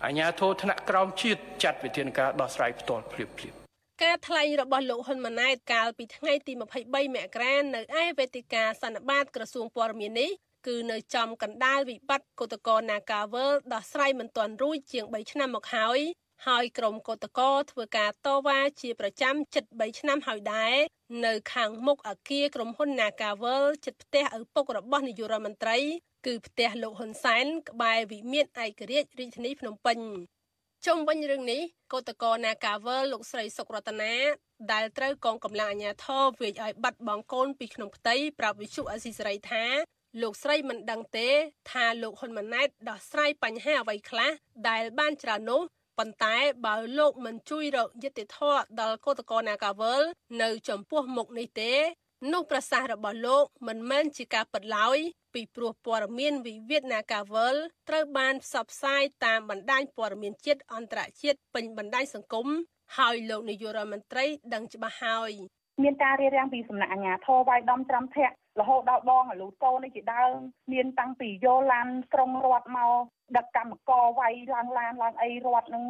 អាជ្ញាធរថ្នាក់ក្រោមជាតិចាត់វិធានការដោះស្រាយផ្ទាល់ភ្លាមៗ ការថ្លែងរបស់លោកហ៊ុនម៉ាណែតកាលពីថ្ងៃទី23មករានៅឯវេទិកាសន្និបាតក្រសួងព័ត៌មាននេះគឺនៅចំកណ្ដាលវិបត្តិកតកោ Nagawal ដោះស្រាយមិនទាន់រួចជាង3ឆ្នាំមកហើយហើយក្រុមកតកោធ្វើការតវ៉ាជាប្រចាំជិត3ឆ្នាំហើយដែរនៅខាងមុខអគារក្រុមហ៊ុន Nagawal ជិតផ្ទះឪពុករបស់នាយករដ្ឋមន្ត្រី គឺផ្ទះលោកហ៊ុនសែនក្បែរវិមានឯករាជ្យរាជធានីភ្នំពេញ ជុំវិញរឿងនេះកោតកោនាការវើលោកស្រីសុករតនាដែលត្រូវកងកម្លាំងអាជ្ញាធរវាយឲ្យបាត់បង់កូនពីក្នុងផ្ទៃប្រាប់វិសុអស៊ីសេរីថាលោកស្រីមិនដឹងទេ ថាលោកហ៊ុនម៉ាណែតដោះស្រាយបញ្ហាអ្វីខ្លះដែលបានច្រើននោះប៉ុន្តែបើលោកមិនជួយរកយុត្តិធម៌ដល់កោតកោនាការវើនៅចំពោះមុខនេះទេ នោះប្រសាសន៍របស់លោកមិនមែនជាការពិតឡើយពីព្រោះព័ត៌មានវិវាទ Nagawal ត្រូវបានផ្សព្វផ្សាយតាមបណ្ដាញព័ត៌មានជាតិអន្តរជាតិពេញបណ្ដាញសង្គមហើយលោកនាយករដ្ឋមន្ត្រី ដឹងច្បាស់ហើយមានការរៀបរៀងពីសំណាក់អាជ្ញាធរវាយដំច្រាំធាក់រហូតដល់បងអាលូតូនេះជាដើមមានតាំងពីយោឡានក្រុងរដ្ឋមក ដឹកកម្មករវាយឡើងឡានឡើងអីរដ្ឋនឹង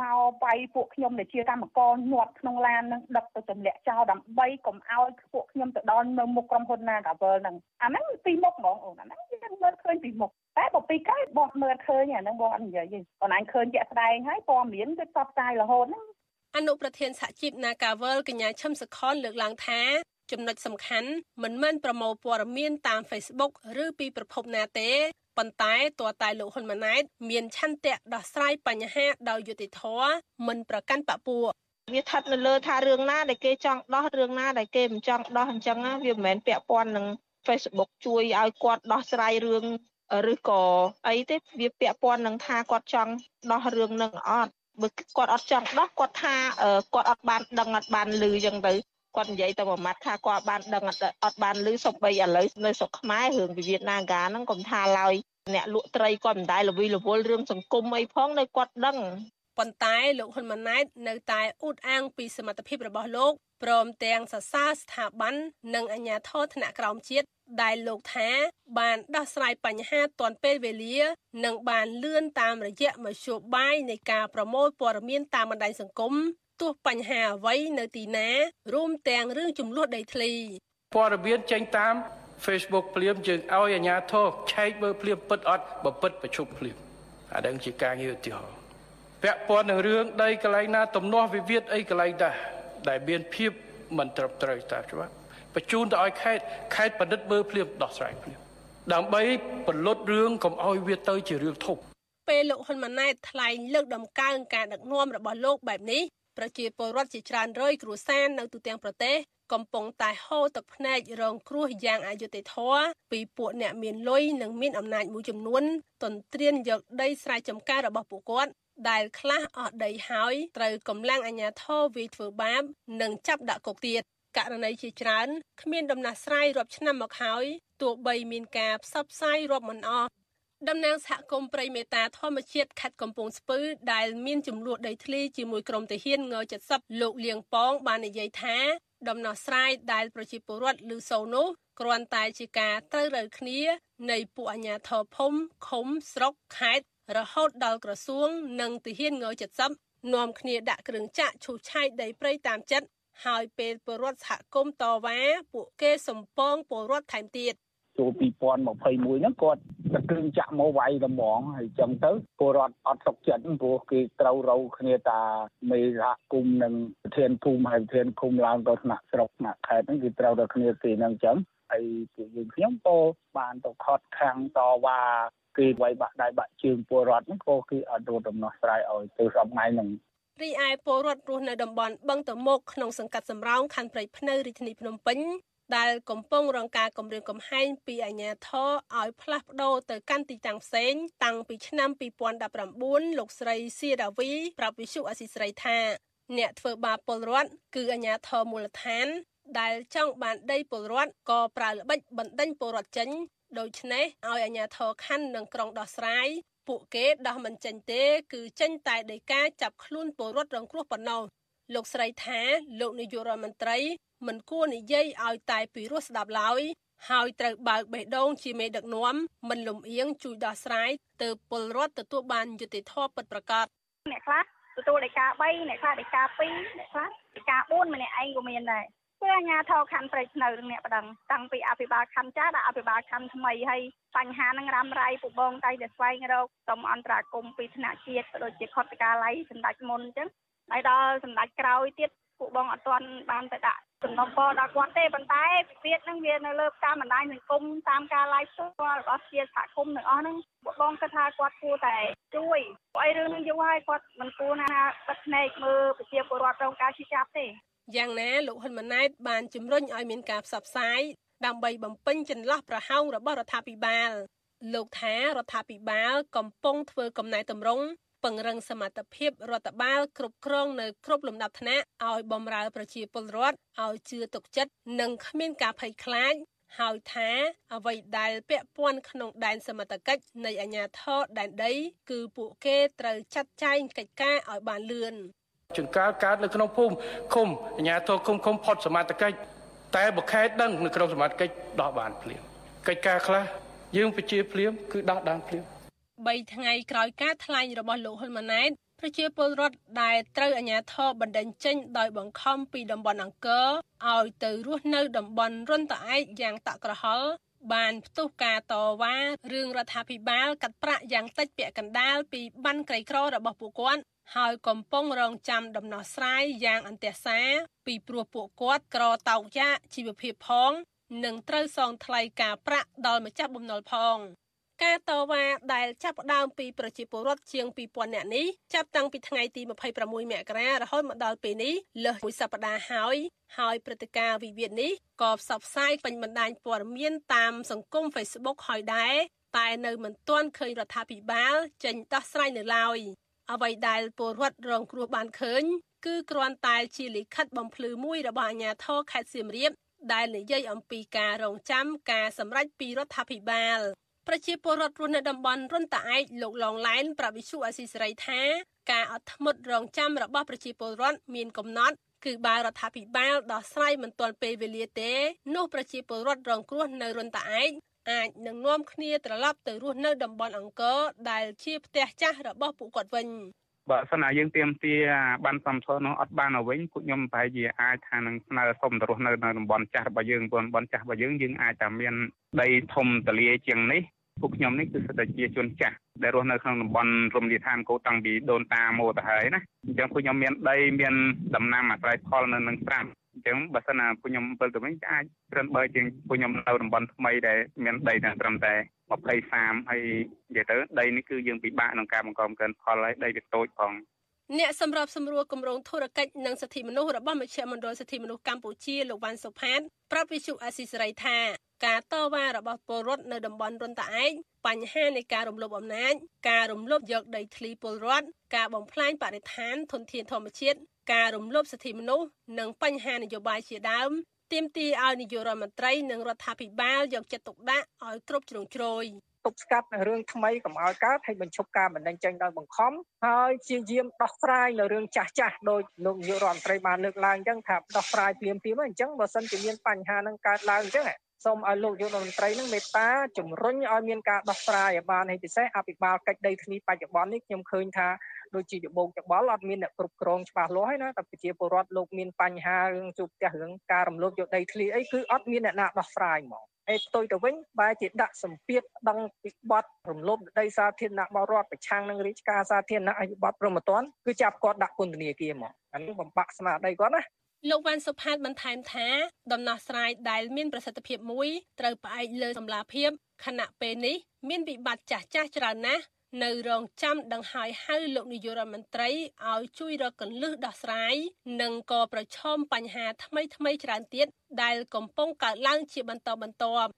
មកវាយពួកខ្ញុំដែលជាកម្មករញាត់ក្នុងឡាននឹងដឹកទៅទម្លាក់ចោលដើម្បីកុំឲ្យពួកខ្ញុំទៅដល់នៅមុខក្រុមហ៊ុន Nagavel ហ្នឹងអាហ្នឹងពីមុខហ្មងអូនអាហ្នឹងយើងមើលឃើញពីមុខតែបើពីក្រោយបងមើលឃើញអាហ្នឹងបងអត់និយាយទេបងអញឃើញជាក់ស្ដែងហើយព័ត៌មានវាផ្សព្វផ្សាយរហូតហ្នឹងអនុប្រធានសហជីព Nagavel កញ្ញាឈឹមសខនលើកឡើងថាចំណុចសំខាន់មិនមែនប្រមូលព័ត៌មានតាម Facebook ឬពីប្រភពណាទេ ប៉ុន្តែតួតែលោកហ៊ុនម៉ាណែតមានឆន្ទៈដោះស្រាយបញ្ហាដោយយុត្តិធម៌មិនប្រកាន់បពុះវាស្ថិតនៅលើថារឿងណាដែលគេចង់ដោះរឿងណាដែលគេមិនចង់ដោះអញ្ចឹងវាមិនមែនពាក់ព័ន្ធនឹង Facebook ជួយឲ្យគាត់ដោះស្រាយរឿងឬក៏អីទេវាពាក់ព័ន្ធនឹងថាគាត់ចង់ដោះរឿងនឹងអត់បើគាត់អត់ចង់ដោះគាត់ថាគាត់អត់បានដឹងអត់បានឮអញ្ចឹងទៅ គាត់និយាយទៅមួយម៉ាត់ថាគាត់បានដឹងអត់បានឮសំបីឥឡូវនៅស្រុកខ្មែររឿងវិវាទនាការហ្នឹងកុំថាឡើយអ្នកលក់ត្រីគាត់មិនដែលល្វីល្វល់រឿងសង្គមអីផងនៅគាត់ដឹងប៉ុន្តែលោកហ៊ុនម៉ាណែតនៅតែអ៊ូតអាងពីសមត្ថភាពរបស់លោកព្រមទាំងសរសើរស្ថាប័ននិងអាជ្ញាធរថ្នាក់ក្រោមជាតិដែលលោកថា បានដោះស្រាយបញ្ហាទាន់ពេលវេលា និងបានលឿនតាមរយៈមធ្យោបាយនៃការប្រមូលព័ត៌មានតាមបណ្ដាញសង្គម ទោះបញ្ហាអ្វីនៅទីណា រួមទាំងរឿងចំនួនដីធ្លីព័ត៌មានចេញតាម Facebook ភ្លាមយើងឲ្យអាជ្ញាធរឆែកមើលភ្លាមពិតអត់បើពិតប្រជុំភ្លាមអាដឹងជាការងារឧទាហរណ៍ពាក់ព័ន្ធនឹងរឿងដីកន្លែងណាទំនាស់វិវាទអីកន្លែងដែរដែលមានភាពមិនត្រឹមត្រូវតាមច្បាប់បញ្ជូនទៅឲ្យខេត្តខេត្តបណ្ឌិតមើលភ្លាមដោះស្រាយភ្លាមដើម្បីពលុតរឿងកុំឲ្យវាទៅជារឿងធំពេលលោកហ៊ុនម៉ាណែតថ្លែងលើកដំកើងការដឹកនាំរបស់លោកបែបនេះ ប្រជាពលរដ្ឋជាច្រើនរយគ្រួសារនៅទូទាំងប្រទេសកំពុងតែហូរទឹកភ្នែករងគ្រោះយ៉ាងអយុត្តិធម៌ពីពួកអ្នកមានលុយនិងមានអំណាចមួយចំនួនទន្ទ្រានយកដីស្រែចម្ការរបស់ពួកគាត់ដែលខ្លះអស់ដីហើយត្រូវកម្លាំងអាជ្ញាធរវាយធ្វើបាប និងចាប់ដាក់គុកទៀតករណីជាច្រើនគ្មានដំណោះស្រាយរាប់ឆ្នាំមកហើយទោះបីមានការផ្សព្វផ្សាយរាប់មិនអស់ តំណាងសហគមន៍ព្រៃមេតាធម្មជាតិខេត្តកំពង់ស្ពឺដែលមានចំនួនដីធ្លីជាមួយក្រុមទាហានង70លោកលៀងប៉ងបាននិយាយថាដំណោះស្រាយដែលប្រជាពលរដ្ឋឮសូរនោះគ្រាន់តែជាការត្រូវរើគ្នា នៃពួកអាជ្ញាធរភូមិឃុំស្រុកខេត្តរហូតដល់ក្រសួង និងទាហានង70នាំគ្នាដាក់គ្រឿងចាក់ឈូសឆាយដីព្រៃតាមចិត្តហើយពេលពលរដ្ឋសហគមន៍តវ៉ាពួកគេសំពងពលរដ្ឋថែមទៀត ចូល2021ហ្នឹងគាត់តែគ្រឿងចាក់មកវាយដំងហើយចឹងទៅពលរដ្ឋអត់សុខចិត្តព្រោះគេត្រូវរៅគ្នាតាមេសហគមន៍និងប្រធានភូមិហើយប្រធានឃុំឡើងទៅថ្នាក់ស្រុកថ្នាក់ខេត្តហ្នឹងគេត្រូវតែគ្នាទីហ្នឹងចឹងហើយពួកយើងខ្ញុំក៏បានទៅខត់ខាំងតវ៉ាគេវាយបាក់ដៃបាក់ជើងពលរដ្ឋហ្នឹងក៏គេអត់រត់ដំណោះស្រាយឲ្យទៅសពថ្ងៃហ្នឹងរីឯពលរដ្ឋរស់នៅតំបន់បឹងតមុកក្នុងសង្កាត់សំរោងខណ្ឌព្រៃភ្នៅរាជធានីភ្នំពេញ ដែលកំពុងរងការគំរាមកំហែងពីអាជ្ញាធរឲ្យផ្លាស់ប្ដូរទៅកាន់ទីតាំងផ្សេងតាំងពីឆ្នាំ2019លោកស្រីសៀដាវីប្រាប់វិសុអស៊ីស្រីថា អ្នកធ្វើបាបពលរដ្ឋគឺអាជ្ញាធរមូលដ្ឋាន ដែលចង់បានដីពលរដ្ឋក៏ប្រើល្បិចបណ្ដេញពលរដ្ឋចេញដូច្នេះឲ្យអាជ្ញាធរខណ្ឌនិងក្រុងដោះស្រាយពួកគេដោះមិនចេញទេ គឺចេញតែដីកាចាប់ខ្លួនពលរដ្ឋរងគ្រោះប៉ុណ្ណោះ លោកស្រីថាលោកនាយករដ្ឋមន្ត្រី មិនគួរនិយាយឲ្យតែពីរោះស្ដាប់ឡើយហើយត្រូវបើកបេះដូងជាមេដឹកនាំមិនលំអៀងជួយដោះស្រាយទៅពលរដ្ឋទទួលបានយុត្តិធម៌ពិតប្រាកដអ្នកខ្លះទទួលដីកា3អ្នកខ្លះដីកា2អ្នកខ្លះដីកា4ម្នាក់ឯងក៏មានដែរគឺអាញាធរខណ្ឌព្រៃភ្នៅនឹងអ្នកបដិងតាំងពីអភិបាលខណ្ឌចាស់ដល់អភិបាលខណ្ឌថ្មីហើយបញ្ហានឹងរ៉ាំរ៉ៃពុបងតែតែស្វែងរកតំអន្តរាគមពីថ្នាក់ជាតិក៏ដូចជាខុទ្ទកាល័យសម្ដេចមុនអញ្ចឹង ហើយដល់សម្ដេចក្រោយទៀតពួកបងអត់ទាន់បានទៅដាក់សំណពរដល់គាត់ទេប៉ុន្តែវិវាទហ្នឹងវានៅលើតាមបណ្ដាញសង្គមតាមការ live ផ្ទាល់របស់ជាសហគមន៍ទាំងអស់ហ្នឹងពួកបងគិតថាគាត់គួរតែជួយព្រោះអីរឿងហ្នឹងយូរហើយគាត់មិនគួរណាបិទភ្នែកមើលប្រជាពលរដ្ឋរងការឈឺចាប់ទេយ៉ាងណាលោកហ៊ុនម៉ាណែតបានជំរុញឲ្យមានការផ្សព្វផ្សាយដើម្បីបំពេញចន្លោះប្រហោងរបស់រដ្ឋាភិបាលលោកថារដ្ឋាភិបាលកំពុងធ្វើកំណែតម្រង់ ពង្រឹងសមត្ថភាពរដ្ឋបាលគ្រប់គ្រងនៅគ្រប់លំដាប់ថ្នាក់ឲ្យបំរើប្រជាពលរដ្ឋឲ្យជឿទុកចិត្តនិងគ្មានការភ័យខ្លាចហើយថាអ្វីដែលពាក់ព័ន្ធក្នុងដែនសមត្ថកិច្ចនៃអាជ្ញាធរដែនដី គឺពួកគេត្រូវចាត់ចែងកិច្ចការឲ្យបានលឿនចង្កាលកើតនៅក្នុងភូមិឃុំអាជ្ញាធរឃុំឃុំផុតសមត្ថកិច្ចតែបើខេតដឹងនៅក្នុងសមត្ថកិច្ចដោះបានភ្លាមកិច្ចការខ្លះយើងប្រជាភ្លាមគឺដោះដើមភ្លាម 3ថ្ងៃក្រោយការថ្លែងរបស់លោកហ៊ុនម៉ាណែតប្រជាពលរដ្ឋដែលត្រូវអាជ្ញាធរបណ្តេញចេញដោយបង្ខំពីតំបន់អង្គរឲ្យទៅរស់នៅតំបន់រុនតាឯកយ៉ាងតក់ក្រហល់បានផ្ទុះការតវ៉ារឿងរដ្ឋាភិបាលកាត់ប្រាក់យ៉ាងតិចពាក់កណ្ដាលពីបានក្រីក្ររបស់ពួកគាត់ហើយកំពុងរងចាំដំណោះស្រាយយ៉ាងអន្ទះសាពីព្រោះពួកគាត់ក្រតោកយ៉ាជីវភាពផង និងត្រូវសងថ្លៃការប្រាក់ដល់ម្ចាស់បំណុលផង ការតវ៉ាដែលចាប់ផ្ដើមពីប្រជាពលរដ្ឋជាង2000នាក់នេះចាប់តាំងពីថ្ងៃទី26មករារហូតមកដល់ពេលនេះលើសមួយសប្តាហ៍ហើយហើយព្រឹត្តិការណ៍វិវាទនេះក៏ផ្សព្វផ្សាយពេញបណ្ដាញព័ត៌មានតាមសង្គម Facebook ហើយដែរតែនៅមិនទាន់ឃើញរដ្ឋាភិបាលចេញដោះស្រាយនៅឡើយអ្វីដែលពលរដ្ឋរងគ្រោះបានឃើញ គឺគ្រាន់តែជាលិខិតបំភ្លឺមួយរបស់អាជ្ញាធរខេត្តសៀមរាបដែលនិយាយអំពីការរងចាំការសម្រេចពីរដ្ឋាភិបាល ប្រជាពលរដ្ឋរស់នៅតំបន់រុនតាឯកលោកឡងឡែនប្រាប់វិសុអាស៊ីសេរីថាការអត់ធ្មត់រងចាំរបស់ប្រជាពលរដ្ឋមានកំណត់គឺបើរដ្ឋាភិបាលដោះស្រាយមិនទាន់ពេលវេលាទេនោះប្រជាពលរដ្ឋរងគ្រោះនៅរុនតាឯកអាចនឹងនាំគ្នាត្រឡប់ទៅរស់នៅតំបន់អង្គរដែលជាផ្ទះចាស់របស់ពួកគាត់វិញបើសិនណាយើងទៀមទាបានសំធននោះអត់បានឲ្យវិញពួកខ្ញុំប្រហែលជាអាចថានឹងស្នើសុំទៅរស់នៅនៅតំបន់ចាស់របស់យើងតំបន់ចាស់របស់យើងយើងអាចតែមានដីធំទលាជាងនេះ ពួកខ្ញុំនេះគឺសិតតែជាជនចាស់ដែលរស់នៅក្នុងតំបន់រមណីយដ្ឋានគោតាំងពីដូនតាមកទៅហើយណាអញ្ចឹងពួកខ្ញុំមានដីមានដំណាំអាស្រ័យផលនៅនឹងស្រាប់អញ្ចឹងបើសិនណាពួកខ្ញុំពិលទៅវិញអាចត្រឹមបើជាងពួកខ្ញុំនៅតំបន់ថ្មីដែលមានដីតែត្រឹមតែ20 30ហើយនិយាយទៅដីនេះគឺយើងពិបាកក្នុងការបង្កបង្កើនផលហើយដីវាតូចផង អ្នកសម្របសម្រួលគម្រោងធុរកិច្ចនិងសិទ្ធិមនុស្សរបស់មជ្ឈមណ្ឌលសិទ្ធិមនុស្សកម្ពុជាលោកវ៉ាន់សុផាតប្រាប់វិសុអាស៊ីសេរីថាការតវ៉ារបស់ពលរដ្ឋនៅតំបន់រុនតាឯកបញ្ហានៃការរំលោភអំណាចការរំលោភយកដីធ្លីពលរដ្ឋការបំផ្លាញបរិស្ថានធនធានធម្មជាតិការរំលោភសិទ្ធិមនុស្សនិងបញ្ហានយោបាយជាដើមទាមទារឲ្យនាយករដ្ឋមន្ត្រីនិងរដ្ឋាភិបាលយកចិត្តទុកដាក់ឲ្យគ្រប់ជ្រុងជ្រោយ ទប់ស្កាត់នៅរឿងថ្មីកុំឲ្យកើតហើយបញ្ឈប់ការបណ្ដឹងចេញដោយបង្ខំហើយព្យាយាមដោះស្រាយនៅរឿងចាស់ចាស់ដោយលោកនាយករដ្ឋមន្ត្រីបានលើកឡើងអញ្ចឹងថាដោះស្រាយភ្លាមភ្លាមអញ្ចឹងបើសិនជាមានបញ្ហានឹងកើតឡើងអញ្ចឹងសូមឲ្យលោកយុទ្ធមន្ត្រីនឹងមេត្តាជំរុញឲ្យមានការដោះស្រាយឲ្យបានហើយពិសេសអភិបាលកិច្ចដីធ្លីបច្ចុប្បន្ននេះខ្ញុំឃើញថាដូចជាដបោកច្បល់អត់មានអ្នកគ្រប់គ្រងច្បាស់លាស់ហើយណាតែប្រជាពលរដ្ឋលោកមានបញ្ហារឿងជួបផ្ទះរឿងការរំលោភយកដីធ្លីអីគឺអត់មានអ្នកណាដោះស្រាយហ្មង អេផ្ទុយទៅវិញបែរជាដាក់សម្ពាធដឹងពីបទរំលោភដីសាធារណៈបរដ្ឋប្រឆាំងនឹងរាជការសាធារណៈអភិបត្តិប្រមត្តនគឺចាប់គាត់ដាក់ពន្ធនាគារហ្មងអានេះបំបាក់ស្មារតីគាត់ណាលោកវ៉ាន់សុផាតបន្ថែមថាដំណោះស្រាយដែលមានប្រសិទ្ធភាពមួយត្រូវផ្អែកលើសម្លាភាពខណៈពេលនេះមានវិបត្តិចាស់ចាស់ច្រើនណាស់ នៅរងចាំដង្ហើយហៅលោកនាយករដ្ឋមន្ត្រីឲ្យជួយរកកន្លឹះដោះស្រាយនិងក៏ប្រឈមបញ្ហាថ្មីថ្មីច្រើនទៀតដែលកំពុងកើតឡើងជាបន្តបន្ទាប់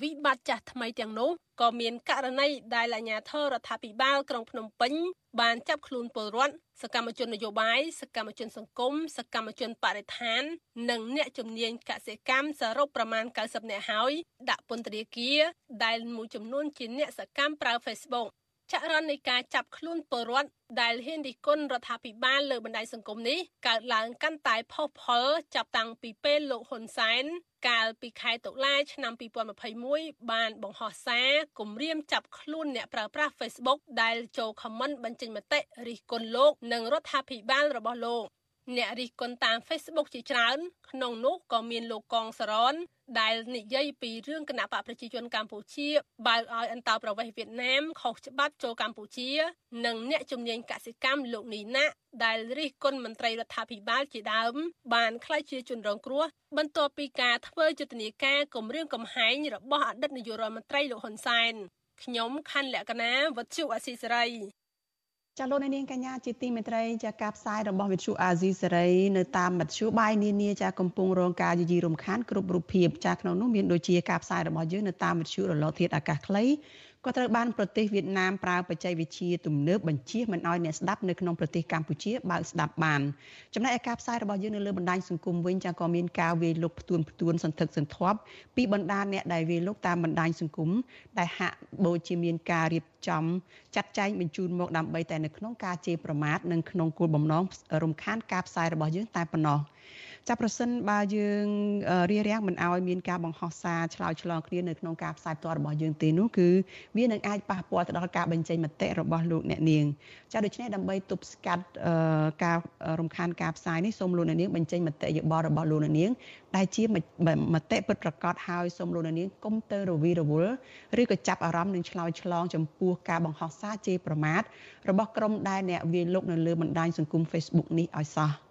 វិបត្តិចាស់ថ្មីទាំងនោះក៏មានករណីដែលអាជ្ញាធររដ្ឋាភិបាលក្រុងភ្នំពេញបានចាប់ខ្លួនពលរដ្ឋសកម្មជននយោបាយសកម្មជនសង្គមសកម្មជនបរិស្ថាន និងអ្នកជំនាញកសិកម្មសរុបប្រមាណ90នាក់ហើយដាក់ពន្ធនាគារដែលមួយចំនួនជាអ្នកសកម្មប្រើ Facebook ចរន្តនៃការចាប់ខ្លួនពលរដ្ឋដែលហ៊ានរិះគន់រដ្ឋាភិបាលលើបណ្ដាញសង្គមនេះកើតឡើងកាន់តែផុសផុលចាប់តាំងពីពេលលោកហ៊ុនសែនកាលពីខែតុលាឆ្នាំ2021បានបង្ហោះសារគម្រាមចាប់ខ្លួនអ្នកប្រើប្រាស់ Facebook ដែលចូលខមមិនបញ្ចេញមតិរិះគន់លោកនិងរដ្ឋាភិបាលរបស់លោកអ្នករិះគន់តាម Facebook ជាច្រើន ក្នុងនោះក៏មានលោកកងសរន ដែលនិយាយពីរឿងគណៈបកប្រជាជនកម្ពុជាបើកឲ្យអន្តរប្រវេសន៍វៀតណាមខុសច្បាប់ចូលកម្ពុជា និងអ្នកជំនាញកសិកម្មលោកនីណាដែលរិះគន់មន្ត្រីរដ្ឋាភិបាលជាដើម បានក្លាយជាជនរងគ្រោះបន្ទាប់ពីការធ្វើយុទ្ធនាការគម្រាមកំហែងរបស់អតីតនាយករដ្ឋមន្ត្រីលោកហ៊ុនសែនខ្ញុំខណ្ឌលក្ខណាវុទ្ធុអសីសេរី ចាលោកនាងកញ្ញាជាទីមេត្រីចាការផ្សាយរបស់វិទ្យុអាស៊ីសេរីនៅតាមមធ្យោបាយនានាចាកំពុងរងការយយីរំខានគ្រប់រូបភាពចាក្នុងនោះមានដូចជាការផ្សាយរបស់យើងនៅតាមវិទ្យុរលកធាតុអាកាសខ្លី ក៏ត្រូវបានប្រទេសវៀតណាមប្រើបច្ចេកវិទ្យាទំនើបបញ្ជាមិនឲ្យអ្នកស្ដាប់នៅក្នុងប្រទេសកម្ពុជាបើកស្ដាប់បានចំណែកឯការផ្សាយរបស់យើងនៅលើបណ្ដាញសង្គមវិញចាក៏មានការវាយលុកផ្ទួនផ្ទួនសន្ធឹកសន្ធាប់ពីបណ្ដាអ្នកដែលវាយលុកតាមបណ្ដាញសង្គមដែលហាក់ដូចជាមានការរៀបចំចាត់ចែងបញ្ជូនមកដើម្បីតែនៅក្នុងការជេរប្រមាថនិងក្នុងគោលបំណងរំខានការផ្សាយរបស់យើងតែប៉ុណ្ណោះ ចាប់ប្រសិនបើយើងរៀបរៀងមិនឲ្យមានការបង្ហោះសារឆ្លើយឆ្លងគ្នានៅក្នុងការផ្សាយផ្ទាល់របស់យើងទេនោះគឺវានឹងអាចប៉ះពាល់ទៅដល់ការបញ្ចេញមតិរបស់លោកអ្នកនាងចាដូច្នេះដើម្បីទប់ស្កាត់ការរំខានការផ្សាយនេះសូមលោកអ្នកនាងបញ្ចេញមតិយោបល់របស់លោកអ្នកនាងដែលជាមតិពិតប្រាកដហើយសូមលោកអ្នកនាងកុំទៅរវីរវល់ឬក៏ចាប់អារម្មណ៍នឹងឆ្លើយឆ្លងចំពោះការបង្ហោះសារជេរប្រមាថរបស់ក្រុមដែលអ្នកវាយលុកនៅលើបណ្ដាញសង្គម Facebook នេះឲ្យសោះ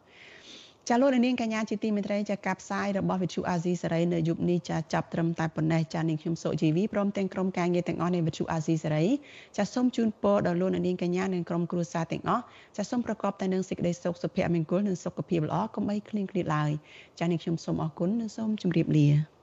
ចាលោកនាងកញ្ញាជាទីមេត្រីចាការផ្សាយរបស់វិទ្យុអាស៊ីសេរីនៅយប់នេះចាចាប់ត្រឹមតែប៉ុណ្ណេះចានាងខ្ញុំសុជីវីព្រមទាំងក្រុមការងារទាំងអស់នៃវិទ្យុអាស៊ីសេរីចាសូមជូនពរដល់លោកនាងកញ្ញានិងក្រុមគ្រួសារទាំងអស់ចាសូមប្រកបតែនឹងសេចក្តីសុខសុភមង្គលនិងសុខភាពល្អកុំបីឃ្លៀងឃ្លាតឡើយចានាងខ្ញុំសូមអរគុណនិងសូមជម្រាបលា